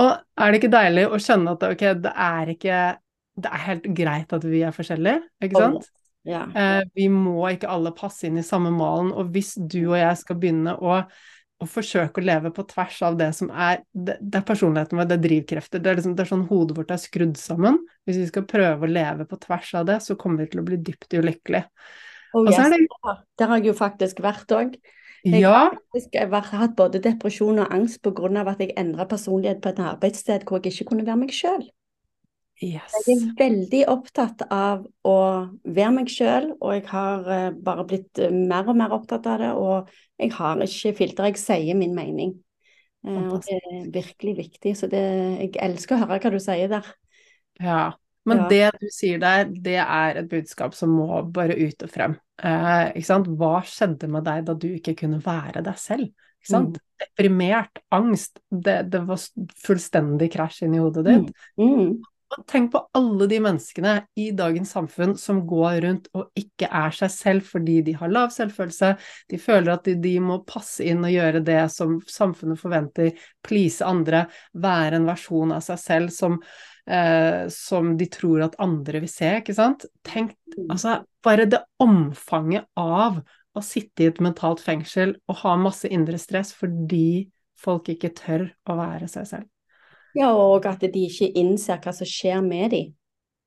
Og er det ikke deilig å skjønne at okay, det er ikke Det er helt greit at vi er forskjellige, ikke sant? Ja. Eh, vi må ikke alle passe inn i samme malen, og hvis du og jeg skal begynne å, å forsøke å leve på tvers av det som er Det, det er personligheten vår, det er drivkrefter, det er, liksom, det er sånn hodet vårt er skrudd sammen. Hvis vi skal prøve å leve på tvers av det, så kommer vi til å bli dypt ulykkelige. Oh, yes. det Der har jeg jo faktisk vært òg. Jeg Ja, har faktisk vært, hatt både depresjon og angst pga. at jeg endra personlighet på et arbeidssted hvor jeg ikke kunne være meg sjøl. Yes. Jeg er veldig opptatt av å være meg sjøl, og jeg har eh, bare blitt eh, mer og mer opptatt av det. Og jeg har ikke filter, jeg sier min mening. Eh, og det er virkelig viktig. Så det, jeg elsker å høre hva du sier der. Ja, men Ja. det du sier der, det er et budskap som må bare ut og frem. Eh, ikke sant? Hva skjedde med deg da du ikke kunne være deg selv? Ikke sant? Deprimert, angst, det, det var fullstendig krasj inn i hodet ditt. Mm. Og tenk på alle de menneskene i dagens samfunn som går rundt og ikke er seg selv fordi de har lav selvfølelse, de føler at de, de må passe inn og gjøre det som samfunnet forventer, please andre, være en versjon av seg selv som, eh, som de tror at andre vil se, ikke sant? Tenk, altså, bare det omfanget av å sitte i et mentalt fengsel og ha masse indre stress fordi folk ikke tør å være seg selv. Ja, og at de ikke innser hva som skjer med dem.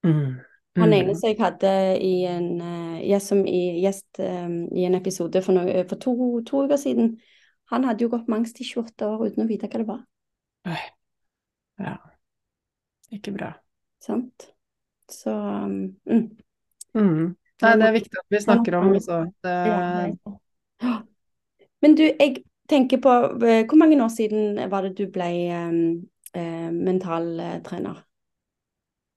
Mm. Han Mm. ene som jeg hadde i en, eh, gjest, som i, en episode for, noe, for to, to uker siden, han hadde jo gått med angst i 28 år uten å vite hva det var. Oi. Ja. Ikke bra. Sant? Så um, mm. Mm. Nei, det er viktig at vi snakker om også. Det, Ja. Men du, jeg tenker på eh, Hvor mange år siden var det du ble eh, eh, mentaltrener?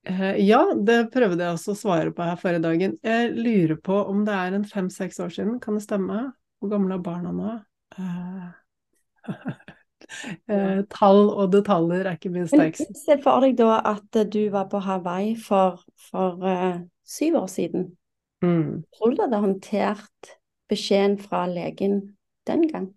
eh, ja, det prøvde jeg også å svare på her forrige dagen. Jeg lurer på om det er en fem-seks år siden, kan det stemme? Hvor gamle er barna nå? Eh, eh, tall og detaljer er ikke min sterkeste. se for deg da at du var på Hawaii for, for uh, syv år siden. Mm. Tror du du hadde håndtert beskjeden fra legen den gang?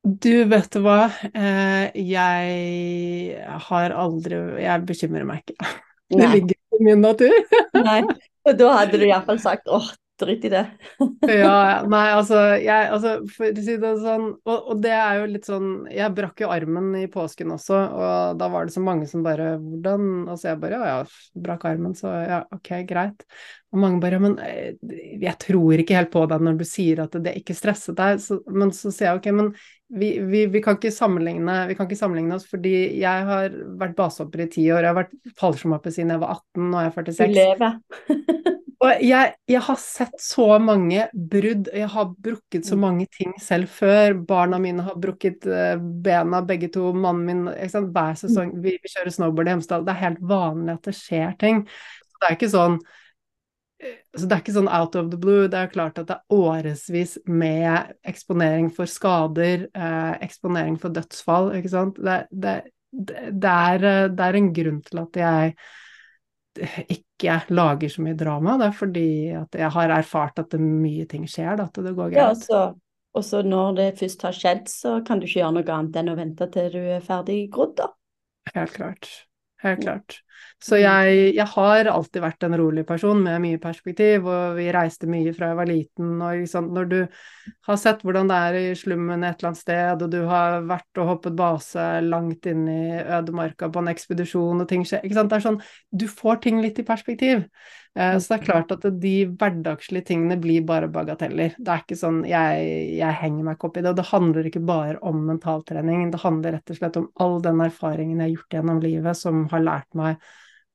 Du, vet du hva? Eh, jeg har aldri Jeg bekymrer meg ikke. Det ligger i min natur. Nei. Og da hadde du iallfall sagt åh, drit i det. Ja, nei, altså, jeg, altså For å si det sånn og, og det er jo litt sånn Jeg brakk jo armen i påsken også, og da var det så mange som bare Hvordan? Altså, jeg bare Ja, ja, brakk armen, så ja, ok, greit. Og mange bare Men eh, jeg tror ikke helt på deg når du sier at det ikke stresset deg. Så, men så sier jeg ok, men vi, vi, vi, kan ikke sammenligne, vi kan ikke sammenligne oss, fordi jeg har vært basehopper i ti år, jeg har vært fallskjermhopper siden jeg var 18, nå er jeg 46. Du 46. lever. Og jeg, jeg har sett så mange brudd, jeg har brukket så Mm. mange ting selv før. Barna mine har brukket eh, bena, begge to. Mannen min ikke sant? Hver sesong vi, vi kjører snowboard i Hemsedal. Det er helt vanlig at det skjer ting. Så det er ikke sånn eh, så det er ikke sånn out of the blue. Det er klart at det er årevis med eksponering for skader, eh, eksponering for dødsfall, ikke sant. Det, det, det, det, er, eh, det er en grunn til at jeg ikke lager så mye drama. Det er fordi jeg har erfart at det mye ting skjer, da, at det går Ja, greit. så, og så når det først har skjedd, så kan du ikke gjøre noe annet enn å vente til du er ferdig grodd, da. Helt klart. Helt klart. Så jeg, jeg har alltid vært en rolig person med mye perspektiv, og vi reiste mye fra jeg var liten. Og liksom, når du har sett hvordan det er i slummen et eller annet sted, og du har vært og hoppet base langt inn i ødemarka på en ekspedisjon, og ting skjer? Det er sånn, Du får ting litt i perspektiv. Eh, så det er klart at de hverdagslige tingene blir bare bagateller. Det er ikke sånn jeg, jeg henger meg ikke opp i det. Og det handler ikke bare om mentaltrening, det handler rett og slett om all den erfaringen jeg har gjort gjennom livet som har lært meg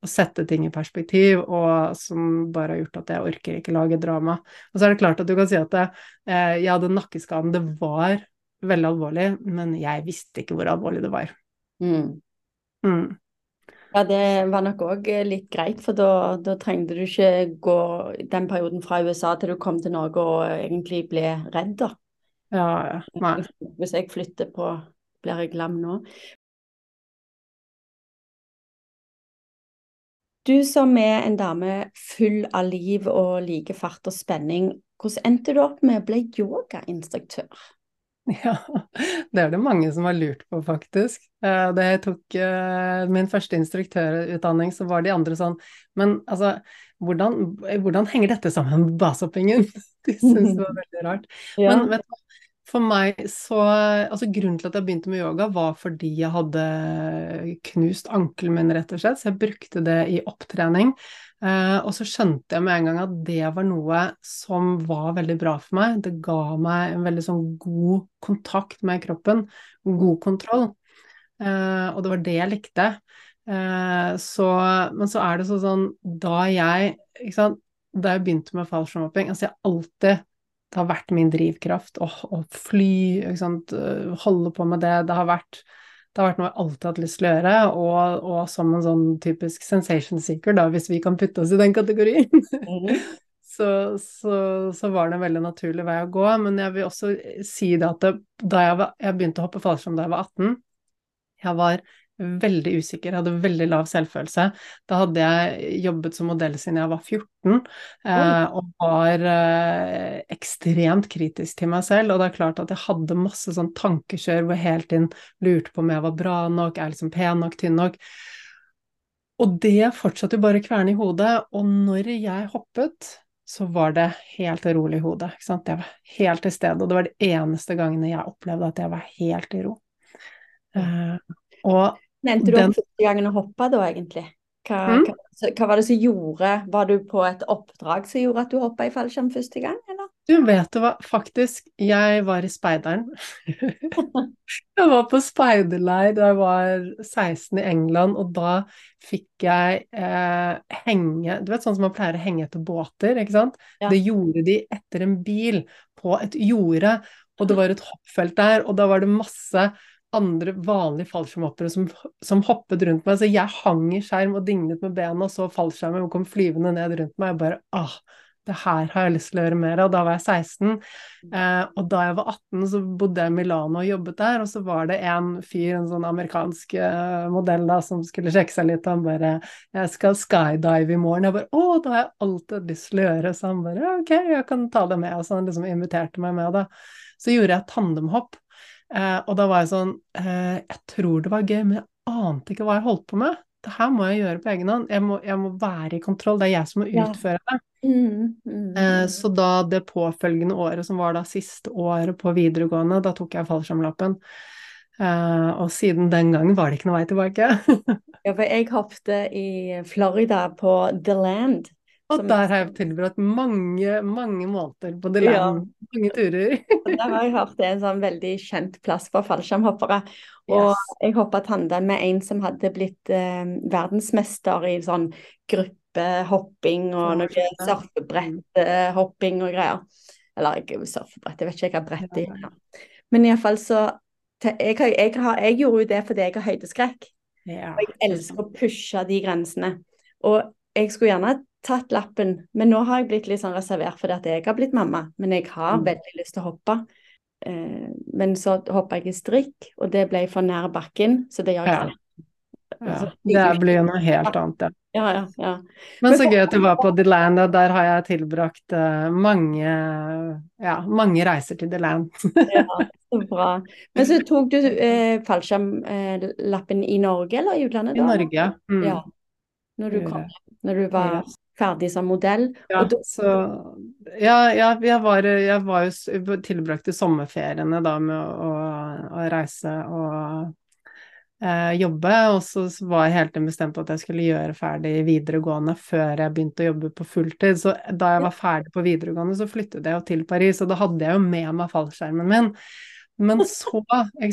å sette ting i perspektiv, og som bare har gjort at jeg orker ikke lage drama. Og så er det klart at du kan si at det, eh, jeg hadde nakkeskaden, det var veldig alvorlig, men jeg visste ikke hvor alvorlig det var. Mm. Mm. Ja, det var nok òg litt greit, for da, da trengte du ikke gå den perioden fra USA til du kom til Norge og egentlig ble redd, da. Ja, ja. Nei. Hvis jeg flytter på, blir jeg lam nå. Du som er en dame full av liv og liker fart og spenning, hvordan endte du opp med å bli yogainstruktør? Ja, det er det mange som har lurt på, faktisk. Eh, da jeg tok eh, min første instruktørutdanning, så var de andre sånn Men altså, hvordan, hvordan henger dette sammen med basehoppingen? De syntes det var veldig rart. Ja. Men vet du for meg så Altså, grunnen til at jeg begynte med yoga, var fordi jeg hadde knust ankelen min, rett og slett, så jeg brukte det i opptrening. Uh, og så skjønte jeg med en gang at det var noe som var veldig bra for meg. Det ga meg en veldig sånn god kontakt med kroppen, god kontroll. Uh, og det var det jeg likte. Uh, så, men så er det så sånn Da jeg sant, Da jeg begynte med fallskjermhopping Altså, jeg alltid Det har vært min drivkraft å, å fly, sant, holde på med det. Det har vært det har vært noe jeg alltid har hatt lyst til å gjøre, og, og, som en sånn typisk sensation seeker, da, hvis vi kan putte oss i den kategorien, mm. så, så, så, var det en veldig naturlig vei å gå. Men jeg vil også si det at det, da jeg, var, jeg begynte å hoppe fallskjerm da jeg var 18, jeg var veldig usikker, hadde veldig lav selvfølelse. Da hadde jeg jobbet som modell siden jeg var 14, eh, og var eh, ekstremt kritisk til meg selv. Og det er klart at jeg hadde masse sånn tankekjør hvor jeg hele tiden lurte på om jeg var bra nok, er liksom pen nok, tynn nok. Og det fortsatte jo bare å kverne i hodet. Og når jeg hoppet, så var det helt rolig i hodet. Ikke sant? Jeg var helt til stede, og det var de eneste gangene jeg opplevde at jeg var helt i ro. Eh, og Mente du den... om første gangen å hoppe da, egentlig? Hva, mm? hva, hva, var det som gjorde Var du på et oppdrag som gjorde at du hoppa i fallskjerm første gang, eller? Du vet du hva, faktisk, jeg var i speideren. jeg var på speiderleir da jeg var 16 i England, og da fikk jeg eh, henge Du vet sånn som man pleier å henge etter båter, ikke sant? Ja. Det gjorde de etter en bil på et jorde, og det var et hoppfelt der, og da var det masse andre vanlige fallskjermhoppere som, som, hoppet rundt meg. Så jeg hang i skjerm og dinglet med bena, og så fallskjermen kom flyvende ned rundt meg. Jeg bare ah, det her har jeg lyst til å gjøre mer av. Da var jeg 16. Eh, og da jeg var 18, så bodde jeg i Milano og jobbet der. Og så var det en fyr, en sånn amerikansk eh, modell da, som skulle sjekke seg litt. Og han bare 'Jeg skal skydive i morgen.' Jeg bare 'Å, det har jeg alltid lyst til å gjøre.' Så han bare 'OK, jeg kan ta det med.' Og så han liksom inviterte meg med, da. Så gjorde jeg tandemhopp. Eh, og da var jeg sånn eh, Jeg tror det var gøy, men jeg ante ikke hva jeg holdt på med. Det her må jeg gjøre på egen hånd. Jeg må, jeg må være i kontroll. Det er jeg som må utføre det. Mm, mm, eh, så da det påfølgende året, som var da siste året på videregående, da tok jeg fallskjermlappen. Eh, og siden den gangen var det ikke noe vei tilbake. ja, for jeg hoppet i Florida på The Land. Og der har jeg tilbrakt mange, mange måneder på det Land. Ja. Mange turer. der har jeg hørt det er en sånn veldig kjent plass for fallskjermhoppere. Og yes. jeg hoppa tandem med en som hadde blitt eh, verdensmester i sånn gruppehopping og noe surfebretthopping og greier. Eller surfebrett, jeg vet ikke hva brett det er. Men iallfall så jeg, jeg, jeg, jeg, gjorde jo det fordi jeg har høydeskrekk. Ja. Og jeg elsker å pushe de grensene. Og jeg skulle gjerne tatt lappen, men nå har jeg blitt litt sånn reservert fordi at jeg har blitt mamma. Men jeg har mm. veldig lyst til å hoppe. Eh, men så hoppa jeg i strikk, og det ble for nær bakken, så det gjør jeg ikke. Ja. Altså, det blir jo noe helt annet, ja. Ja, ja, ja. Men så gøy at du var på The Land, og der har jeg tilbrakt uh, mange, ja, mange reiser til The Land. ja, så bra. Men så tok du eh, fallskjermlappen eh, i Norge eller i utlandet? I Norge, mm. ja. Når du kom, når du var ferdig som modell. Ja, da... så, ja, ja jeg, var, jeg var jo tilbrakte sommerferiene da med å, å reise og eh, jobbe, og så var jeg helt bestemt på at jeg skulle gjøre ferdig videregående før jeg begynte å jobbe på fulltid. Så da jeg var ferdig på videregående, så flyttet jeg jo til Paris, og da hadde jeg jo med meg fallskjermen min. Men så,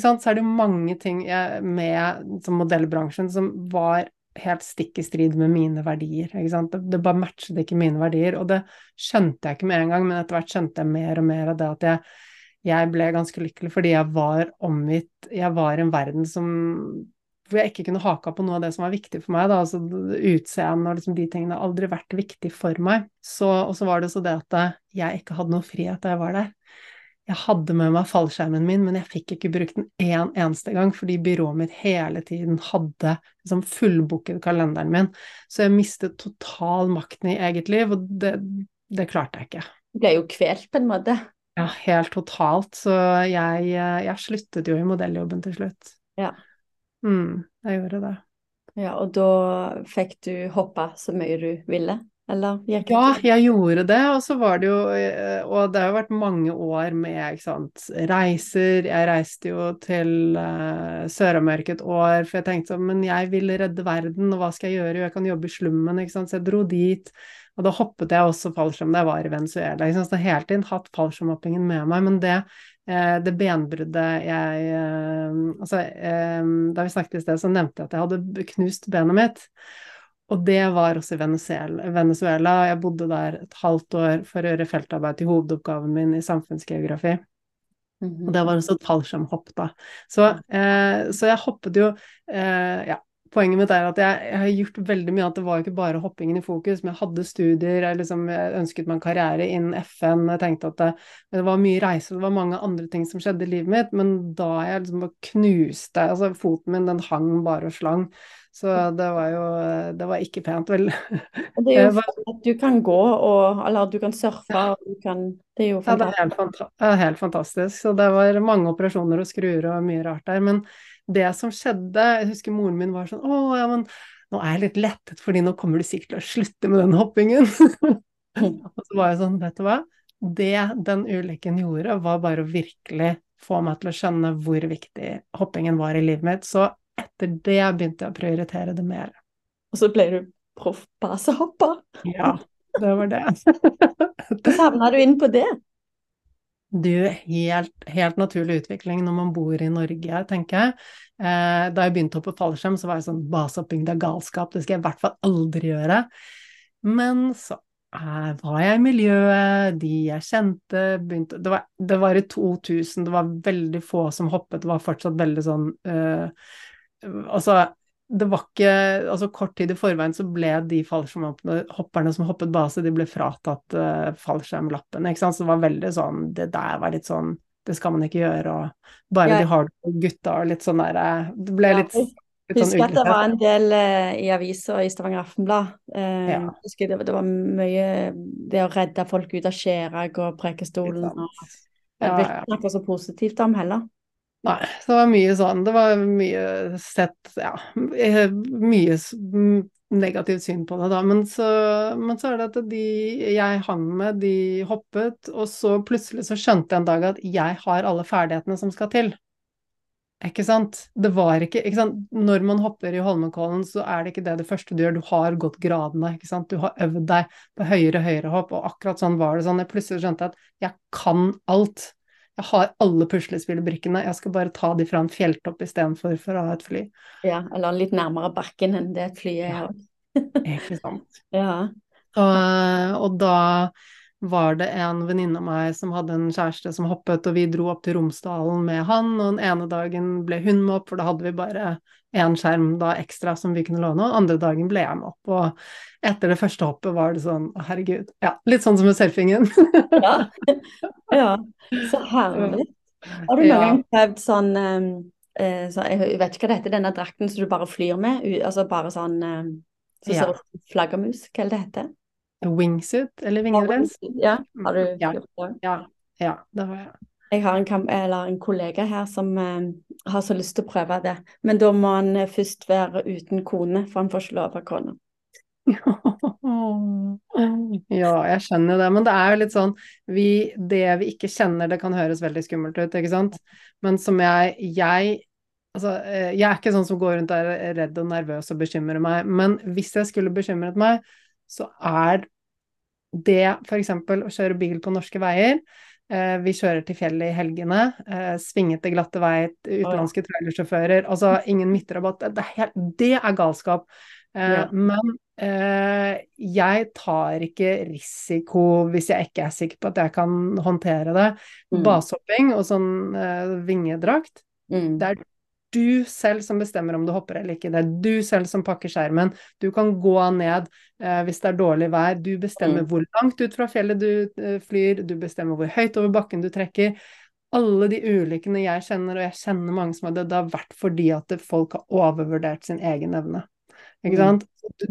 sant, så er det jo mange ting jeg, med modellbransjen som var helt stikk i strid med mine verdier. Det, det, bare matchet ikke mine verdier. Og det skjønte jeg ikke med en gang, men etter hvert skjønte jeg mer og mer av det at jeg, jeg ble ganske lykkelig fordi jeg var omgitt Jeg var i en verden som hvor jeg ikke kunne haka på noe av det som var viktig for meg. Da. altså Utseende og liksom de tingene har aldri vært viktig for meg. Og så var det så det at jeg ikke hadde noe frihet da jeg var der. Jeg hadde med meg fallskjermen min, men jeg fikk ikke brukt den én eneste gang, fordi byrået mitt hele tiden hadde liksom fullbooket kalenderen min. Så jeg mistet total makten i eget liv, og det, det klarte jeg ikke. Du ble jo kvelt på en måte? Ja, helt totalt. Så jeg, jeg sluttet jo i modelljobben til slutt. Ja. Mm, jeg gjorde det. Ja, og da fikk du hoppa så mye du ville, eller gikk det Ja, jeg gjorde det, og så var det jo eh, Og det har jo vært mange år med sant, reiser. Jeg reiste jo til uh, Sør-Amerika et år, for jeg tenkte sånn Men jeg vil redde verden, og hva skal jeg gjøre? Jeg kan jobbe i slummen, ikke sant. Så jeg dro dit. Og da hoppet jeg også fallskjerm da jeg var i Venezuela. Ikke sant? Så jeg har hele tiden hatt fallskjermhoppingen med meg. Men det, eh, det benbruddet jeg eh, Altså, eh, da vi snakket i sted, så nevnte jeg at jeg hadde knust benet mitt. Og det var også i Venezuela. Venezuela. Jeg bodde der et halvt år for å gjøre feltarbeid til hovedoppgaven min i samfunnsgeografi. Mhm. Og det var også et fallskjermhopp, da. Så, eh, så jeg hoppet jo eh, Ja. Poenget mitt er at jeg, jeg, har gjort veldig mye, at det var jo ikke bare hoppingen i fokus, men jeg hadde studier, jeg, liksom, jeg ønsket meg en karriere innen FN, jeg tenkte at det, det, var mye reise, det var mange andre ting som skjedde i livet mitt, men da jeg liksom bare knuste Altså, foten min, den hang bare og slang. Så det var jo Det var ikke pent, vel. Og det er jo for at du kan gå, og, eller du kan surfe, og du kan Det er jo Ja, det er fantastisk. helt, fanta helt fantastisk. Så det var mange operasjoner og skruer og mye rart der. Men det som skjedde Jeg husker moren min var sånn Å, ja, men nå er jeg litt lettet, fordi nå kommer du sikkert til å slutte med den hoppingen. Og så var jeg sånn, vet du hva. Det den ulykken gjorde, var bare å virkelig få meg til å skjønne hvor viktig hoppingen var i livet mitt. Så etter det begynte jeg å prioritere det mer. Og så ble du proff basehopper. Ja, det var det. Hvordan havna du inn på det? Du, helt, helt naturlig utvikling når man bor i Norge, tenker jeg. Eh, da jeg begynte å hoppe fallskjerm, så var jeg sånn basehopping, det er galskap, det skal jeg i hvert fall aldri gjøre. Men så eh, var jeg i miljøet, de jeg kjente, begynte det var, det var i 2000, det var veldig få som hoppet, det var fortsatt veldig sånn eh, Altså, det var ikke Altså, kort tid i forveien så ble de fallskjermhopperne som hoppet base, de ble fratatt uh, fallskjermlappen, ikke sant. Så det var veldig sånn Det der var litt sånn Det skal man ikke gjøre, og bare Ja. de hardcore gutta og litt sånn der eh, Det ble Ja, litt, jeg sånn husker at det var en del eh, i aviser i Stavanger Aftenblad. Eh, Ja. husker det, det var mye det å redde folk ut av skjærag og Prekestolen. sant. Og, Ja, jeg ja. ikke snakke så positivt om heller. Nei, det var mye sånn Det var mye sett Ja, eh, mye negativt syn på det, da. Men så, men så er det at de jeg hang med, de hoppet, og så plutselig så skjønte jeg en dag at jeg har alle ferdighetene som skal til. Ikke sant? Det var ikke, ikke sant? Når man hopper i Holmenkollen, så er det ikke det det første du gjør, du har gått gradene, ikke sant. Du har øvd deg på høyere høyere hopp, og akkurat sånn var det sånn. Jeg plutselig skjønte at jeg kan alt. Jeg har alle puslespillbrikkene, jeg skal bare ta de fra en fjelltopp istedenfor for å ha et fly. Ja, eller litt nærmere bakken enn det flyet er. Ja. Ikke sant. Ja. Og, og da var det en venninne av meg som hadde en kjæreste som hoppet, og vi dro opp til Romsdalen med han, og den ene dagen ble hun med opp, for da hadde vi bare én skjerm da ekstra som vi kunne låne, og andre dagen ble jeg med opp. Og etter det første hoppet var det sånn, å herregud, ja, litt sånn som med surfingen. Ja. ja. Så herlig. Har du noen Ja. gang prøvd sånn eh, så, Jeg vet ikke hva det heter, denne drakten som du bare flyr med? Altså bare sånn eh, så, Ja. ser ut flaggermus, hva er det det heter? Wingsuit eller vingedress? Ja, har du Ja. gjort det? Ja, ja, det har jeg. Jeg har en, en kollega her som eh, har så lyst til å prøve det. Men da må han eh, først være uten kone, for han får ikke lov av kona. Ja, jeg skjønner det, men det er jo litt sånn vi, Det vi ikke kjenner, det kan høres veldig skummelt ut, ikke sant? Men som jeg Jeg Altså, eh, jeg er ikke sånn som går rundt og er redd og nervøs og bekymrer meg, men hvis jeg skulle bekymret meg, så er det f.eks. å kjøre bil på norske veier. Eh, vi kjører til fjellet i helgene. Eh, svingete, glatte vei, utenlandske trailersjåfører. Altså ingen midtrabatt. Det, er det er galskap. Eh, Ja. Men jeg tar ikke risiko hvis jeg ikke er sikker på at jeg kan håndtere det. Mm. Basehopping og sånn vingedrakt, Mm. det er du selv som bestemmer om du hopper eller ikke. Det er du selv som pakker skjermen. Du kan gå ned eh, hvis det er dårlig vær. Du bestemmer Mm. hvor langt ut fra fjellet du eh, flyr. Du bestemmer hvor høyt over bakken du trekker. Alle de ulykkene jeg kjenner, og jeg kjenner mange som har dødd, det har vært fordi at folk har overvurdert sin egen evne. Ikke Mm. sant?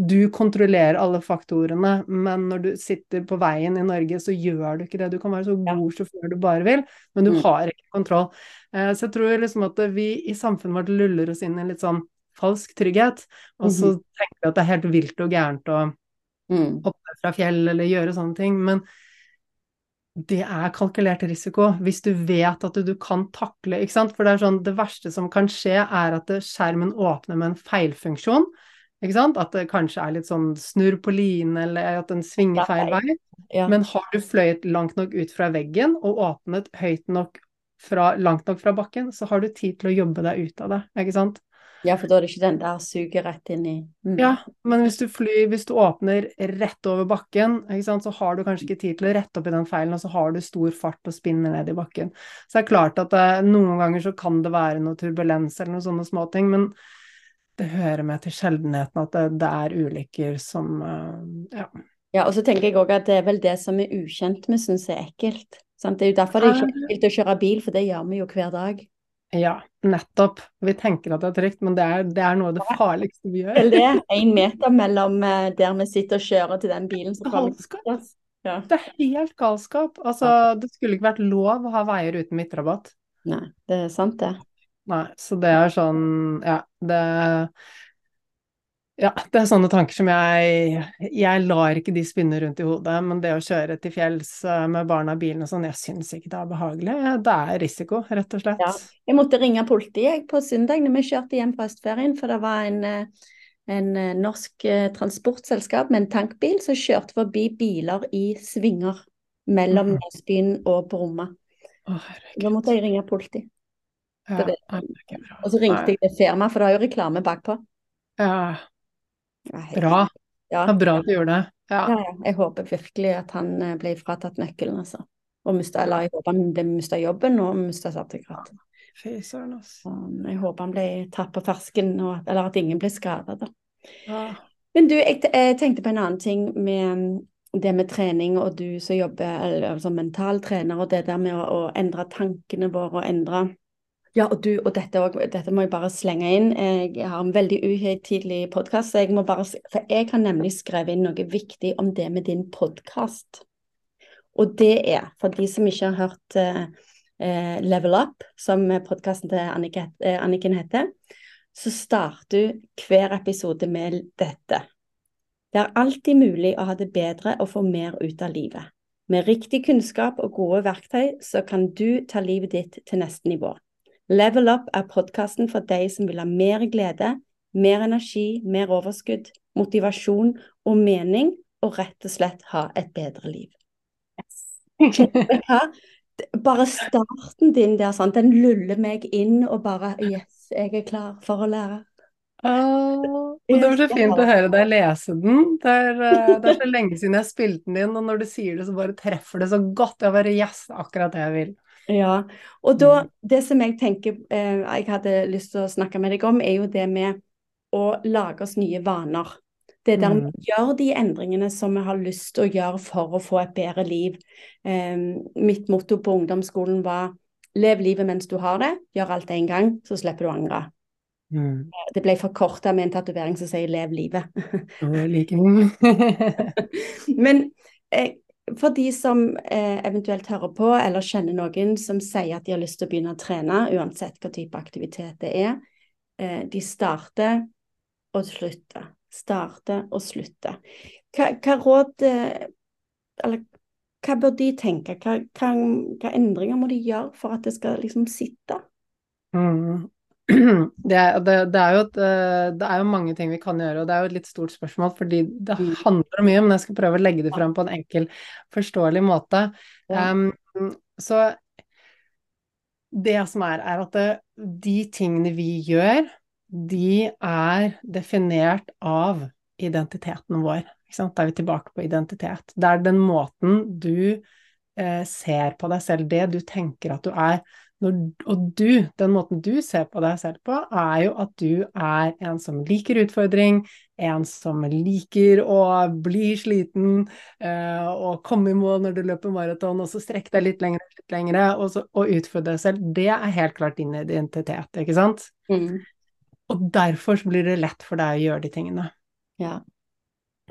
Du kontrollerer alle faktorene, men når du sitter på veien i Norge, så gjør du ikke det. Du kan være så god sjåfør du bare vil, men du Mm. har ikke kontroll. Eh, Så jeg tror liksom at vi i samfunnet vårt luller oss inn i litt sånn falsk trygghet, og så tenker vi at det er helt vilt og gærent å Mm. hoppe fra fjell eller gjøre sånne ting, men det er kalkulert risiko hvis du vet at du kan takle, ikke sant. For det er sånn, det verste som kan skje, er at skjermen åpner med en feilfunksjon. Ikke sant? At det kanskje er litt sånn snurr på line, eller at den svinger feil vei. Ja. Men har du fløyet langt nok ut fra veggen og åpnet høyt nok fra, langt nok fra bakken, så har du tid til å jobbe deg ut av det, ikke sant. ja, for da er det ikke den der suger rett inn i mm. Ja, men hvis du flyr, hvis du åpner rett over bakken, ikke sant, så har du kanskje ikke tid til å rette opp i den feilen, og så har du stor fart og spinner ned i bakken. Så det er klart at det, noen ganger så kan det være noe turbulens eller noen sånne småting, men det hører med til sjeldenheten at det, det er ulykker som eh, ja. Ja, og så tenker jeg òg at det er vel det som er ukjent vi syns er ekkelt. Sant? Det er jo derfor det er ikke ekkelt å kjøre bil, for det gjør vi jo hver dag. Ja, nettopp. Vi tenker at det er trygt, men det er, det er noe av det farligste vi gjør. Eller det er én meter mellom eh, der vi sitter og kjører til den bilen som kommer. Ja. Det er helt galskap. Altså, det skulle ikke vært lov å ha veier uten midtrabatt. Nei, det er sant, det. Nei, så det er sånn Ja, det Ja, det er sånne tanker som jeg Jeg lar ikke de spinne rundt i hodet, men det å kjøre til fjells eh, med barna i bilen og sånn, jeg syns ikke det er behagelig. Det er risiko, rett og slett. Ja. Jeg måtte ringe politiet på søndag når vi kjørte hjem fra høstferien, for det var en, eh, en eh, norsk transportselskap med en tankbil som kjørte forbi biler i svinger mellom. Nesbyen og Bromma. Da måtte jeg ringe politiet. Ja, det- det er. Og så ringte jeg til firmaet, for det har jo reklame bakpå. Ja, bra. Ja. Det er bra du gjorde det. Ja. Ja. Jeg håper virkelig at han eh, ble fratatt nøkkelen, altså. Og mista, eller jeg håper han mista jobben og mista sertifikatet. Fy søren, altså. Jeg håper han ble tatt på fersken, og, eller at ingen ble skada, da. Ja. Men du, jeg, jeg tenkte på en annen ting med mm, det med trening, og du som jobber eller, altså mentaltrener, og det der med å, å endre tankene våre og endre Ja, og du, og dette, også, dette må jeg bare slenge inn. Jeg har en veldig uhøytidelig podkast, For jeg har nemlig skrevet inn noe viktig om det med din podkast. Og det er, for de som ikke har hørt eh, eh, Level Up, som podkasten til Anniken, eh, Anniken heter, så starter du hver episode med dette. Det er alltid mulig å ha det bedre og få mer ut av livet. Med riktig kunnskap og gode verktøy så kan du ta livet ditt til neste nivå. Level Up er podkasten for deg som vil ha mer glede, mer energi, mer overskudd, motivasjon og mening, og rett og slett ha et bedre liv. Yes. Bare starten din der, sånn, den luller meg inn og bare Yes, jeg er klar for å lære. Og det var så fint å høre deg lese den. Det er, eh, det er så lenge siden jeg spilte den inn, og når du sier det, så bare treffer det så godt. Jeg bare Yes, akkurat det jeg vil. Ja, og da, det som jeg tenker eh, jeg hadde lyst til å snakke med deg om, er jo det med å lage oss nye vaner. Det der mm. å gjøre de endringene som vi har lyst til å gjøre for å få et bedre liv. Eh, mitt motto på ungdomsskolen var lev livet mens du har det, gjør alt én gang, så slipper du å angre. Mm. Det ble forkorta med en tatovering som sier 'lev livet'. Men eh, for de som eh, eventuelt hører på, eller kjenner noen som sier at de har lyst til å begynne å trene, uansett hva type aktivitet det er, eh, de starter og slutter. Starter og slutter. Hva, hva råd eh, Eller hva bør de tenke? Hva, hva, hva endringer må de gjøre for at det skal liksom sitte? Mm. Det, det, det, er jo et, eh, det er jo mange ting vi kan gjøre, og det er jo et litt stort spørsmål, fordi det Mm. handler om mye, men jeg skal prøve å legge det frem på en enkel, forståelig måte. Um, så det som er, er at det, de tingene vi gjør, de er definert av identiteten vår. Da er vi tilbake på identitet. Det er den måten du eh, ser på deg selv, det du tenker at du er. Når, og du, den måten du ser på deg selv på, er jo at du er en som liker utfordring, en som liker å bli sliten eh, og komme i mål når du løper maraton, og så strekke deg litt lenger, litt lengre, og, så, og utfordre deg selv. Det er helt klart din identitet, ikke sant? Mm. Og derfor så blir det lett for deg å gjøre de tingene. Ja.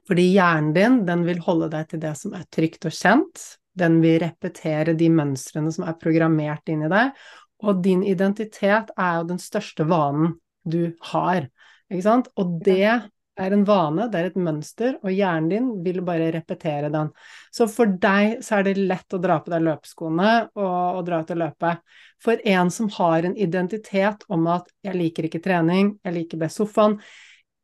Fordi hjernen din, den vil holde deg til det som er trygt og kjent. Den vil repetere de mønstrene som er programmert inn i deg. Og din identitet er jo den største vanen du har, ikke sant? Og det er en vane, det er et mønster, og hjernen din vil bare repetere den. Så for deg så er det lett å dra på deg løpeskoene og, og dra ut og løpe. For en som har en identitet om at 'jeg liker ikke trening, jeg liker best sofaen',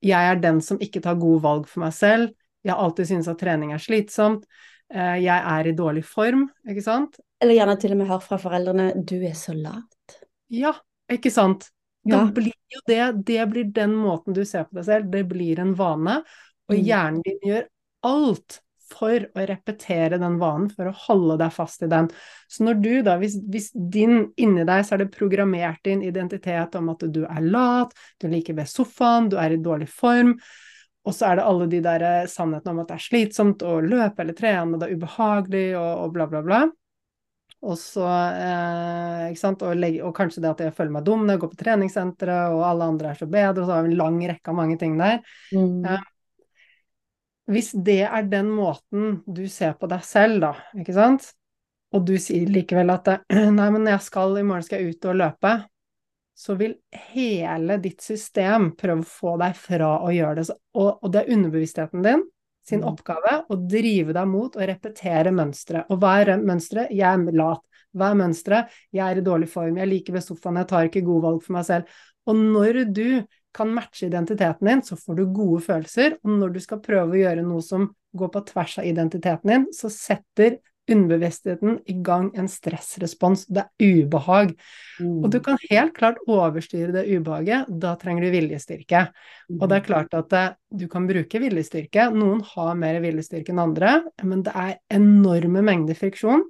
'jeg er den som ikke tar gode valg for meg selv', 'jeg har alltid syntes at trening er slitsomt', 'jeg er i dårlig form', ikke sant? Eller gjerne til og med hør fra foreldrene 'du er så lat'. Ja, ikke sant? Da Ja. blir jo det, det blir den måten du ser på deg selv, det blir en vane, og Mm. hjernen din gjør alt for å repetere den vanen, for å holde deg fast i den. Så når du da, hvis, hvis din inni deg så er det programmert din identitet om at du er lat, du liker best sofaen, du er i dårlig form, og så er det alle de der eh, sannhetene om at det er slitsomt å løpe eller trene, og det er ubehagelig og, og bla, bla, bla. Og så, eh, ikke sant, og, legge, og kanskje det at jeg føler meg dum når jeg går på treningssenteret, og alle andre er så bedre, og så har vi en lang rekke av mange ting der. Mm. Eh, Hvis det er den måten du ser på deg selv, da, ikke sant, og du sier likevel at nei, men jeg skal, i morgen skal jeg ut og løpe, så vil hele ditt system prøve å få deg fra å gjøre det. Og, og det er underbevisstheten din sin Mm. oppgave å drive deg mot å repetere mønstre. Og hva er mønsteret? Jeg er lat. Hva er mønsteret? Jeg er i dårlig form, jeg liker ved sofaen, jeg tar ikke gode valg for meg selv. Og når du kan matche identiteten din, så får du gode følelser. Og når du skal prøve å gjøre noe som går på tvers av identiteten din, så setter underbevisstheten i gang en stressrespons. Det er ubehag. Mm. Og du kan helt klart overstyre det ubehaget. Da trenger du viljestyrke. Og det er klart at eh, du kan bruke viljestyrke. Noen har mer viljestyrke enn andre, men det er enorme mengder friksjon.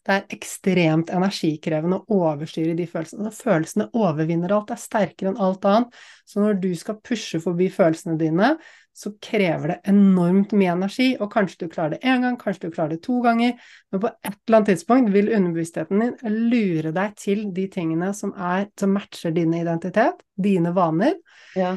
Det er ekstremt energikrevende å overstyre de følelsene. Følelsene overvinner alt, det er sterkere enn alt annet. Så når du skal pushe forbi følelsene dine, så krever det enormt mye energi. Og kanskje du klarer det én gang, kanskje du klarer det to ganger, men på et eller annet tidspunkt vil underbevisstheten din lure deg til de tingene som, er, som matcher din identitet, dine vaner. Ja.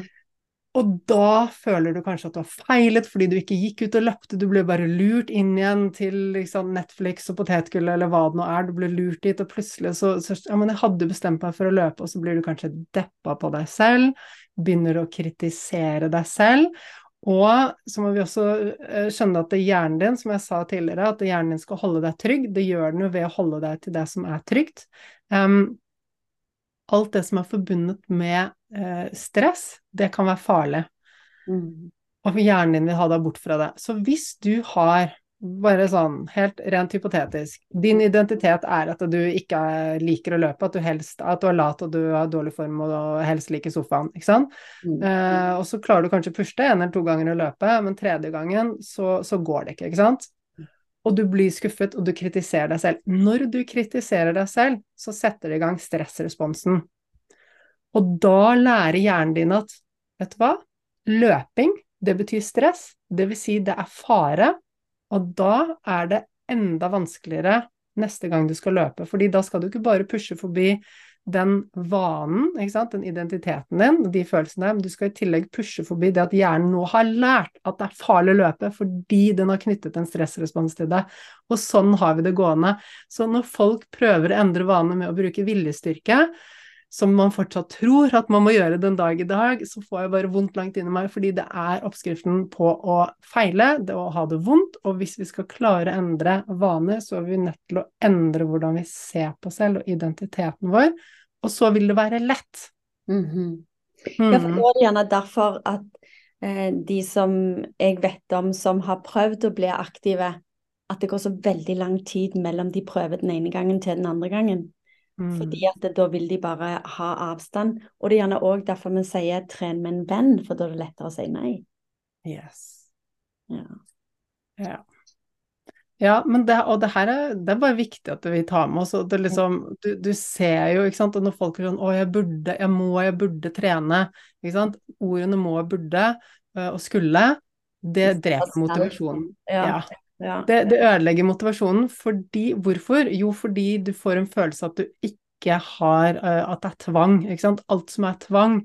Og da føler du kanskje at du har feilet fordi du ikke gikk ut og løpte, du ble bare lurt inn igjen til liksom, Netflix og potetgull eller hva det nå er, du ble lurt dit, og plutselig så, så Ja, men jeg hadde bestemt meg for å løpe, og så blir du kanskje deppa på deg selv, begynner å kritisere deg selv. Og så må vi også eh, skjønne at er hjernen din, som jeg sa tidligere, at hjernen din skal holde deg trygg. Det gjør den jo ved å holde deg til det som er trygt. Um, alt det som er forbundet med uh, stress, det kan være farlig. Mm. Og hjernen din vil ha deg bort fra det. Så hvis du har, bare sånn helt rent hypotetisk, din identitet er at du ikke liker å løpe, at du helst at du er lat og du har dårlig form og helst liker sofaen, ikke sant. Mm. Eh, og så klarer du kanskje å puste en eller to ganger å løpe, men tredje gangen så, så går det ikke, ikke sant. Og du blir skuffet, og du kritiserer deg selv. Når du kritiserer deg selv, så setter det i gang stressresponsen. Og da lærer hjernen din at, vet du hva, løping, det betyr stress, det vil si det er fare, og da er det enda vanskeligere neste gang du skal løpe, fordi da skal du ikke bare pushe forbi den vanen, den identiteten din, de følelsene men du skal i tillegg pushe forbi det at hjernen nå har lært at det er farlig å løpe fordi den har knyttet en stressrespons til det. Og sånn har vi det gående. Så når folk prøver å endre vanene med å bruke viljestyrke, som man fortsatt tror at man må gjøre den dag i dag, så får jeg bare vondt langt inni meg, fordi det er oppskriften på å feile, det å ha det vondt. Og hvis vi skal klare å endre vaner, så er vi nødt til å endre hvordan vi ser på selv og identiteten vår. Og så vil det være lett. Mm Ja, for Mm. da er det gjerne derfor at eh, de som jeg vet om som har prøvd å bli aktive, at det går så veldig lang tid mellom de prøver den ene gangen til den andre gangen. Mm. Fordi at da vil de bare ha avstand. Og det er gjerne òg derfor vi sier 'tren med en venn', for da er det lettere å si nei. Yes. Ja. Ja. Ja, men det, og det her er, det er bare viktig at vi tar med oss. Det liksom, du, du ser jo, ikke sant, og når folk er sånn 'Å, jeg burde, jeg må, jeg burde trene', ikke sant. Ordene 'må', 'burde' øh, og 'skulle', det dreper motivasjonen. Ja. Ja. Det, det ødelegger motivasjonen fordi Hvorfor? Jo, fordi du får en følelse at du ikke har øh, At det er tvang, ikke sant. Alt som er tvang,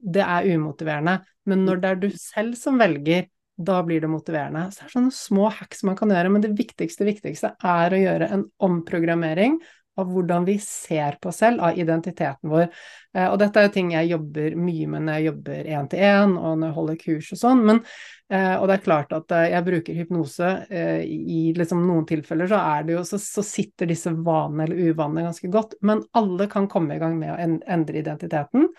det er umotiverende. Men når det er du selv som velger, da blir det motiverende. Så det er sånne små hacks man kan gjøre, men det viktigste, viktigste er å gjøre en omprogrammering av hvordan vi ser på oss selv, av identiteten vår. Eh, og dette er jo ting jeg jobber mye med når jeg jobber én til én og når jeg holder kurs og sånn. Men, eh, og det er klart at eh, jeg bruker hypnose i liksom noen tilfeller, så, det jo, så, så sitter disse vanene eller uvanene ganske godt. Men alle kan komme i gang med å endre identiteten.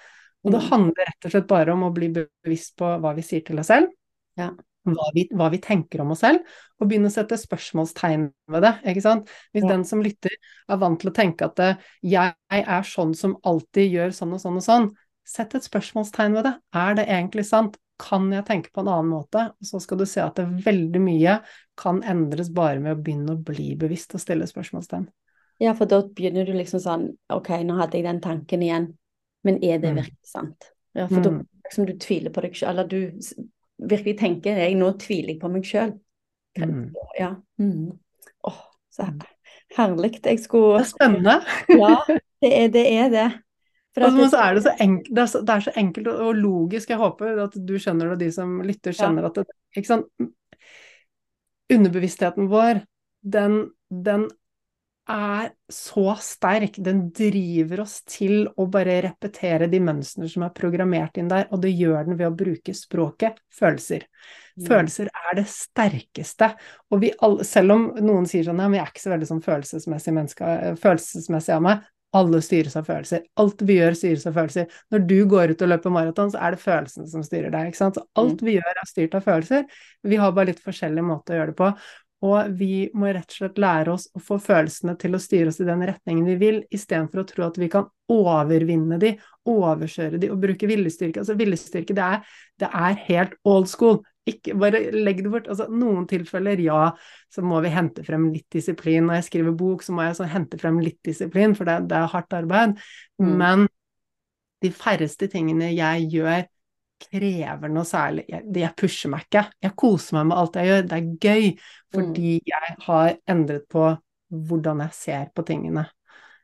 Og det mm. handler rett og slett bare om å bli bevisst på hva vi sier til oss selv. Ja hva vi, hva vi, tenker om oss selv, og begynne å sette spørsmålstegn ved det. ikke sant? Hvis ja. den som lytter er vant til å tenke at eh, jeg er sånn som alltid gjør sånn og sånn og sånn, sett et spørsmålstegn ved det. Er det egentlig sant? Kan jeg tenke på en annen måte? Og så skal du se at det veldig mye kan endres bare med å begynne å bli bevisst og stille spørsmålstegn. Ja, for da begynner du liksom sånn Ok, nå hadde jeg den tanken igjen, men er det mm. virkelig sant? Ja, for mm. da liksom du tviler på deg selv, eller du virkelig tenker jeg nå tviler jeg på meg sjøl. Mm. Ja. Mm. Åh, så mm. herlig. Jeg skulle Det er spennende. ja, det er det. Er det. Altså, så er det, så enkelt, det, er så, det er så enkelt og logisk. Jeg håper at du skjønner det, og de som lytter, skjønner ja. at det? Underbevisstheten vår, den, den er så sterk. Den driver oss til å bare repetere de mønstrene som er programmert inn der, og det gjør den ved å bruke språket følelser. Mm. Følelser er det sterkeste. Og vi alle, selv om noen sier sånn ja, men jeg er ikke så veldig sånn følelsesmessig menneske, følelsesmessig av meg, alle styres av følelser. Alt vi gjør, styres av følelser. Når du går ut og løper maraton, så er det følelsene som styrer deg. ikke sant? Så alt mm. vi gjør, er styrt av følelser. Vi har bare litt forskjellig måte å gjøre det på. Og vi må rett og slett lære oss å få følelsene til å styre oss i den retningen vi vil, istedenfor å tro at vi kan overvinne de, overkjøre de og bruke viljestyrke. Altså viljestyrke, det er, det er helt old school. Ikke bare legg det bort. Altså, noen tilfeller, ja, så må vi hente frem litt disiplin. Når jeg skriver bok, så må jeg sånn hente frem litt disiplin, for det, det er hardt arbeid. Mm. Men de færreste tingene jeg gjør, krever noe særlig. Jeg, jeg, pusher meg ikke. Jeg koser meg med alt jeg gjør. Det er gøy fordi mm. jeg har endret på hvordan jeg ser på tingene.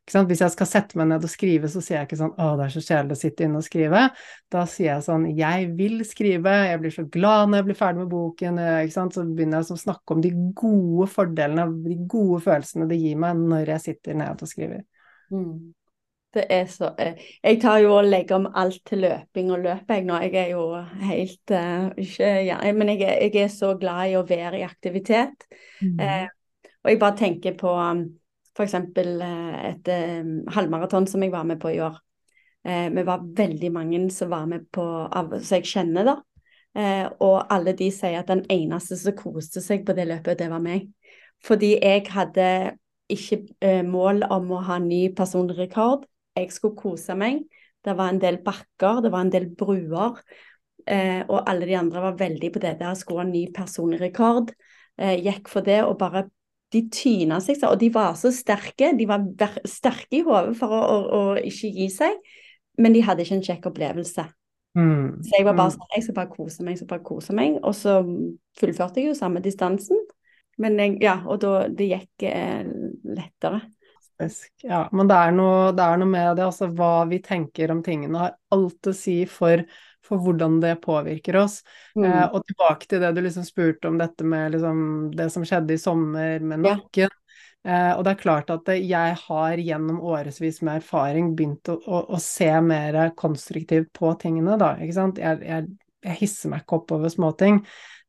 Hvis jeg skal sette meg ned og skrive, så sier jeg ikke sånn 'Å, det er så kjedelig å sitte inne og skrive'. Da sier jeg sånn 'Jeg vil skrive, jeg blir så glad når jeg blir ferdig med boken'. Så begynner jeg å snakke om de gode fordelene, de gode følelsene det gir meg når jeg sitter ned og skriver. Mm. Det er så eh, Jeg tar jo og legger om alt til løping og løp, jeg nå. Jeg er jo helt uh, ikke ja, Men jeg, jeg, er så glad i å være i aktivitet. Mm. Uh, og jeg bare tenker på um, f.eks. Uh, et um, halvmaraton som jeg var med på i år. Vi var veldig mange som var med på som jeg kjenner, da. Og alle de sier at den eneste som koste seg på det løpet, det var meg. Fordi jeg hadde ikke eh, mål om å ha ny personlig rekord jeg skulle kose meg. Det var en del bakker, det var en del bruer. Eh, og alle de andre var veldig på det der, skulle ha ny personlig rekord. Eh, gikk for det og bare De tyna seg, og de var så sterke. De var sterke i hodet for å, å, å, ikke gi seg, men de hadde ikke en kjekk opplevelse. Mm. Så jeg var bare mm. sånn Jeg skal bare kose meg, jeg skal bare kose meg. Og så fullførte jeg jo samme distansen. Men jeg, ja, og da det gikk eh, lettere. Ja, men det er, noe, det er noe med det, altså hva vi tenker om tingene har alt å si for, for hvordan det påvirker oss. Mm. Eh, og tilbake til det du liksom spurte om dette med liksom, det som skjedde i sommer med nakken. Ja. Eh, og det er klart at jeg har gjennom årevis med erfaring begynt å, å, å, se mer konstruktivt på tingene, da. Ikke sant. Jeg, jeg, jeg hisser meg ikke opp over småting.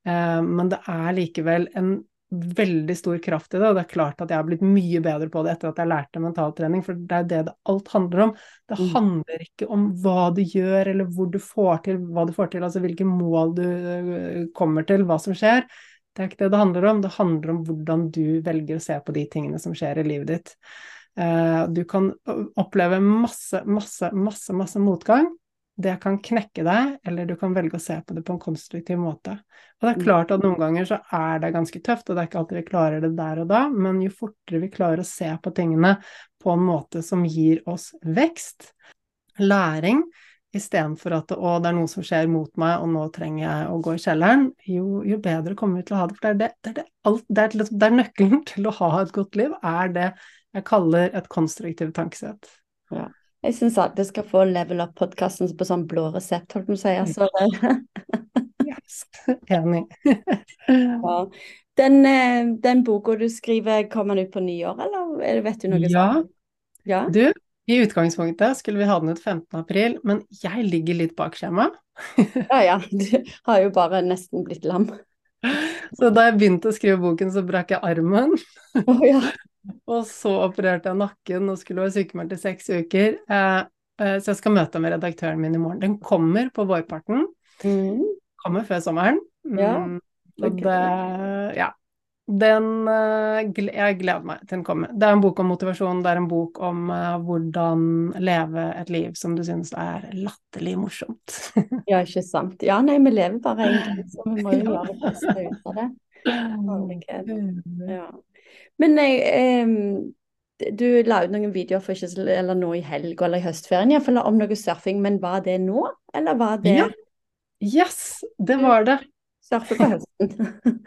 Eh, men det er likevel en veldig stor kraft i det, og det er klart at jeg har blitt mye bedre på det etter at jeg lærte mentaltrening, for det er det det alt handler om. Det mm. handler ikke om hva du gjør, eller hvor du får til, hva du får til, altså hvilke mål du øh, kommer til, hva som skjer. Det er ikke det det handler om, det handler om hvordan du velger å se på de tingene som skjer i livet ditt. Eh, du kan oppleve masse, masse, masse, masse motgang, det kan knekke deg, eller du kan velge å se på det på en konstruktiv måte. Og det er mm. klart at noen ganger så er det ganske tøft, og det er ikke alltid vi klarer det der og da, men jo fortere vi klarer å se på tingene på en måte som gir oss vekst, læring, istedenfor at å, det er noe som skjer mot meg, og nå trenger jeg å gå i kjelleren, jo, jo bedre kommer vi til å ha det. For det er, det, det, er, det, alt, det, er, det er nøkkelen til å ha et godt liv, er det jeg kaller et konstruktivt tankesett. Ja. Jeg syns alle skal få level up-podkasten på sånn blå resept, holdt på å si. Altså, Yes. Enig. ja. Den, eh, den boka du skriver, kommer den ut på nyår, eller er vet du noe Ja, sånt? Ja. du, i utgangspunktet skulle vi ha den ut 15. april, men jeg ligger litt bak skjema. ja, ja. Du har jo bare nesten blitt lam. Så da jeg begynte å skrive boken, så brakk jeg armen. Oh, ja. Og så opererte jeg nakken og skulle være sykemeldt i seks uker. Eh, eh, så jeg skal møte med redaktøren min i morgen. Den kommer på vårparten. Mm. Kommer før sommeren. Ja, Mm, det og det Ja. Den eh, Jeg gleder meg til den kommer. Det er en bok om motivasjon. Det er en bok om hvordan leve et liv som du syns er latterlig morsomt. Ja, ikke sant. Ja, nei, vi lever bare en gang, så vi må jo gjøre det beste ut av det. Herlighet. Ja. Men jeg, em, du la ut noen videoer for ikke eller nå i helg eller i høstferien, i hvert fall om noe surfing, men var det nå, eller var det Ja. Yes, det var det. surfe på høsten?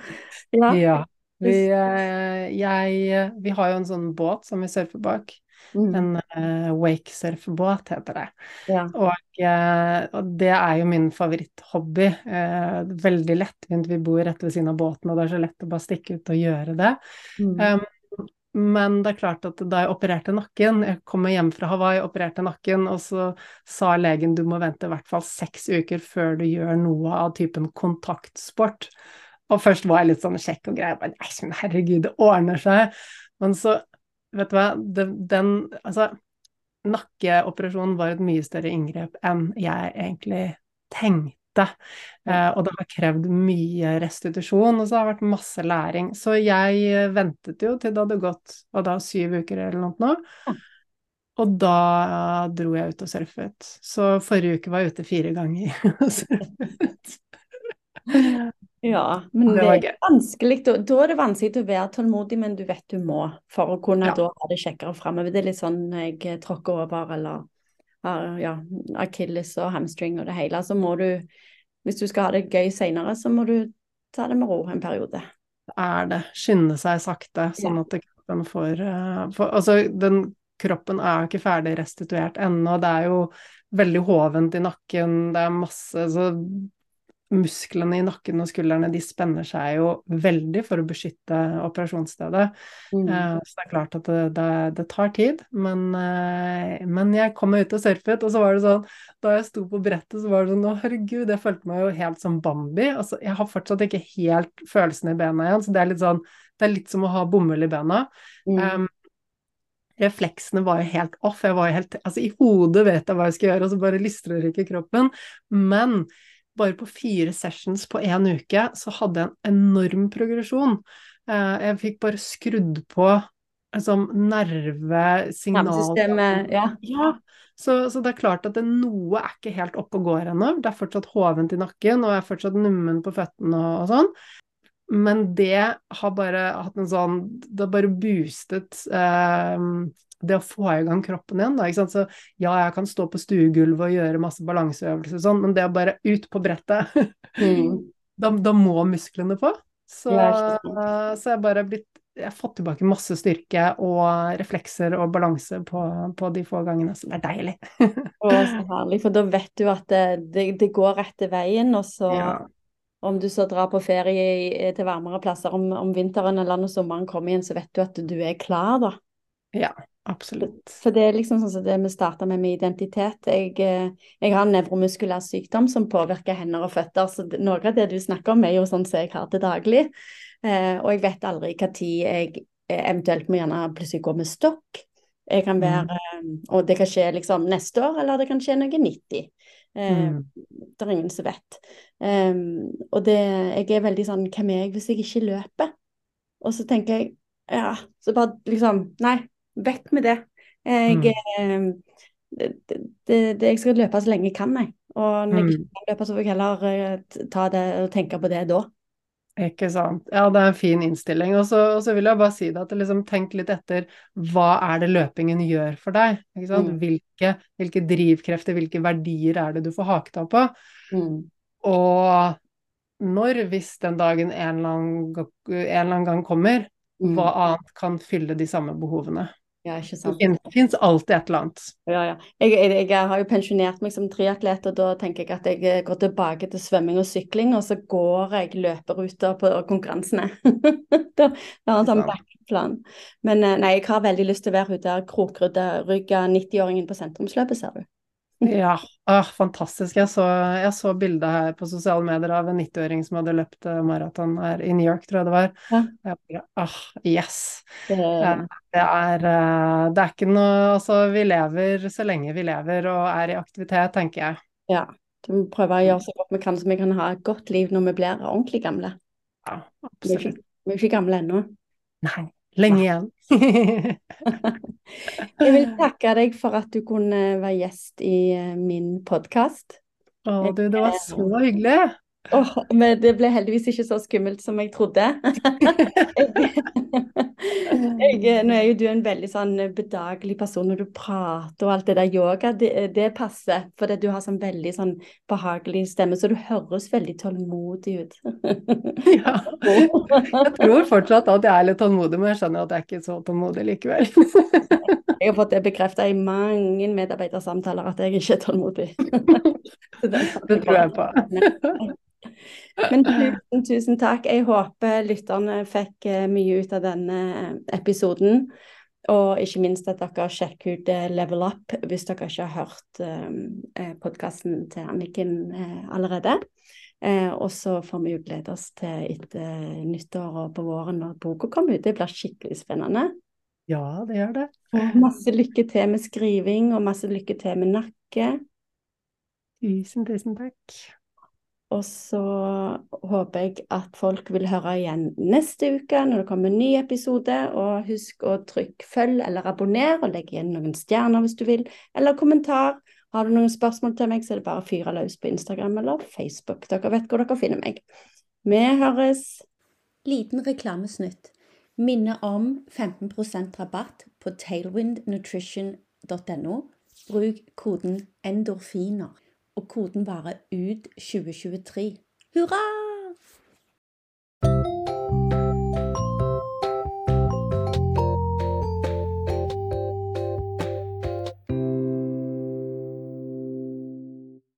ja. Ja. Vi, eh, jeg, vi har jo en sånn båt som vi surfer bak. Mm. En uh, wakesurfbåt heter det. ja. Og, uh, og det er jo min favoritthobby. Uh, veldig lettvint. Vi bor rett ved siden av båten, og det er så lett å bare stikke ut og gjøre det. Mm. Um, men det er klart at da jeg opererte nakken, jeg kommer hjem fra Hawaii, opererte nakken, og så sa legen du må vente i hvert fall seks uker før du gjør noe av typen kontaktsport. Og først var jeg litt sånn kjekk og grei, bare nei, herregud, det ordner seg. Men så, vet du hva, den, den Altså, nakkeoperasjonen var et mye større inngrep enn jeg egentlig tenkte. Eh, og det har krevd mye restitusjon, og så har det vært masse læring. Så jeg eh, ventet jo til det hadde gått og da syv uker eller noe nå. Og da dro jeg ut og surfet. Så forrige uke var jeg ute fire ganger og surfet. Ja, men Det er vanskelig. Da, da er det vanskelig å være tålmodig, men du vet du må for å kunne Ja. da ha det kjekkere framover. Det er litt sånn jeg tråkker over eller har ja, akilles og hamstring og det hele, så må du Hvis du skal ha det gøy seinere, så må du ta det med ro en periode. Det er det. Skynde seg sakte, sånn at kroppen får, eh, får Altså, den kroppen er jo ikke ferdig restituert ennå. Det er jo veldig hovent i nakken, det er masse Så musklene i nakken og skuldrene de spenner seg jo veldig for å beskytte operasjonsstedet. Mm. Uh, Så det er klart at det, det, det tar tid, men, uh, men jeg kom meg ut og surfet, og så var det sånn Da jeg sto på brettet, så var det sånn Å, herregud, jeg følte meg jo helt som Bambi. Altså, jeg har fortsatt ikke helt følelsen i bena igjen, så det er litt sånn Det er litt som å ha bomull i bena. Mm. Um, refleksene var jo helt off. Jeg var jo helt Altså, i hodet vet jeg hva jeg skal gjøre, og så bare lystrer ikke kroppen. Men bare på fire sessions på én uke, så hadde jeg en enorm progresjon. Eh, jeg fikk bare skrudd på liksom, nervesignalet. Ja. Ja, så, så det er klart at det, noe er ikke helt oppe og går ennå. Det er fortsatt hovent i nakken, og jeg er fortsatt nummen på føttene og, og sånn. Men det har bare hatt en sånn Det har bare boostet eh, det å få i gang kroppen igjen, da. Ikke sant? Så ja, jeg kan stå på stuegulvet og gjøre masse balanseøvelser og sånn, men det å bare ut på brettet Mm. da, da må musklene på. Så, så jeg bare blitt jeg har fått tilbake masse styrke og reflekser og balanse på, på de få gangene, så det er deilig. Å, så herlig, for da vet du at det, det, det går rette veien, og så Ja. om du så drar på ferie til varmere plasser om, om vinteren eller når sommeren kommer igjen, så vet du at du er klar, da. Ja, absolutt. For det er liksom sånn som det vi starta med med identitet. Jeg, eh, jeg har nevromuskulær sykdom som påvirker hender og føtter, så noe av det du snakker om er jo sånn som jeg har til daglig. Eh, og jeg vet aldri hva tid jeg eh, eventuelt må gjerne plutselig gå med stokk. Jeg kan være, mm. Og det kan skje liksom neste år, eller det kan skje noe 90. Eh, Mm. Det er ingen som vet. Og det, jeg er veldig sånn Hvem er jeg hvis jeg ikke løper? Og så tenker jeg Ja, så bare liksom Nei, vekk med det. Jeg, mm. det, det, det, jeg skal løpe så lenge jeg kan, jeg. Og når jeg Mm. ikke løper, så får jeg heller eh, ta det og tenke på det da. Ikke sant. Ja, det er en fin innstilling. Og så, vil jeg bare si det at liksom, tenk litt etter hva er det løpingen gjør for deg? Mm. Hvilke, hvilke drivkrefter, hvilke verdier er det du får hakt deg på? Mm. Og når, hvis den dagen en eller annen, en eller annen gang kommer, Mm. hva annet kan fylle de samme behovene? Ja, ikke sant. Det fins alltid et eller annet. Ja, ja. Jeg, jeg, jeg, har jo pensjonert meg som triatlet, og da tenker jeg at jeg eh, går tilbake til svømming og sykling, og så går jeg løperuter på konkurransene. da har en sånn backplan. Men eh, nei, jeg har veldig lyst til å være hun der krokrygga 90-åringen på sentrumsløpet, ser du. Ja, ah, fantastisk. Jeg så, jeg så bildet her på sosiale medier av en 90-åring som hadde løpt eh, maraton her i New York, tror jeg det var. Ja. Jeg bare, ah, yes. Det... det, er, eh, det er ikke noe Altså, vi lever så lenge vi lever og er i aktivitet, tenker jeg. Ja. Vi prøver å gjøre så godt vi kan, så vi kan ha et godt liv når vi blir ordentlig gamle. Ja, absolutt. Vi er ikke, ikke gamle ennå. Nei. Lenge igjen. jeg vil takke deg for at du kunne være gjest i eh, min podkast. Å du, det var så hyggelig. Oh, men det ble heldigvis ikke så skummelt som jeg trodde. jeg, jeg, nå er jo du en veldig sånn bedagelig person når du prater og alt det der yoga. Det, det passer, for du har sånn veldig sånn behagelig stemme, så du høres veldig tålmodig ut. ja. Jeg tror fortsatt at jeg er litt tålmodig, men jeg skjønner at jeg er ikke så tålmodig likevel. jeg har fått det bekrefta i mange medarbeidersamtaler at jeg ikke er tålmodig. det tror jeg på. Men tusen, tusen takk. Jeg håper lytterne fikk eh, mye ut av denne eh, episoden. Og ikke minst at dere sjekker ut eh, Level Up hvis dere ikke har hørt podkasten til Anniken allerede. Og så får vi jo glede oss til etter nyttår og på våren når boka kommer ut. Det blir skikkelig spennende. Ja, det gjør det. Og masse lykke til med skriving, og masse lykke til med nakke. Tusen, tusen takk. Og så håper jeg at folk vil høre igjen neste uke når det kommer en ny episode. Og husk å trykke følg eller abonner, og legge igjen noen stjerner hvis du vil, eller kommentar. Har du noen spørsmål til meg, så er det bare å fyre løs på Instagram eller Facebook. Dere vet hvor dere finner meg. Vi høres. Liten reklamesnutt. Minner om 15% rabatt på tailwindnutrition.no. Bruk koden endorfiner og koden varer ut 2023. Hurra!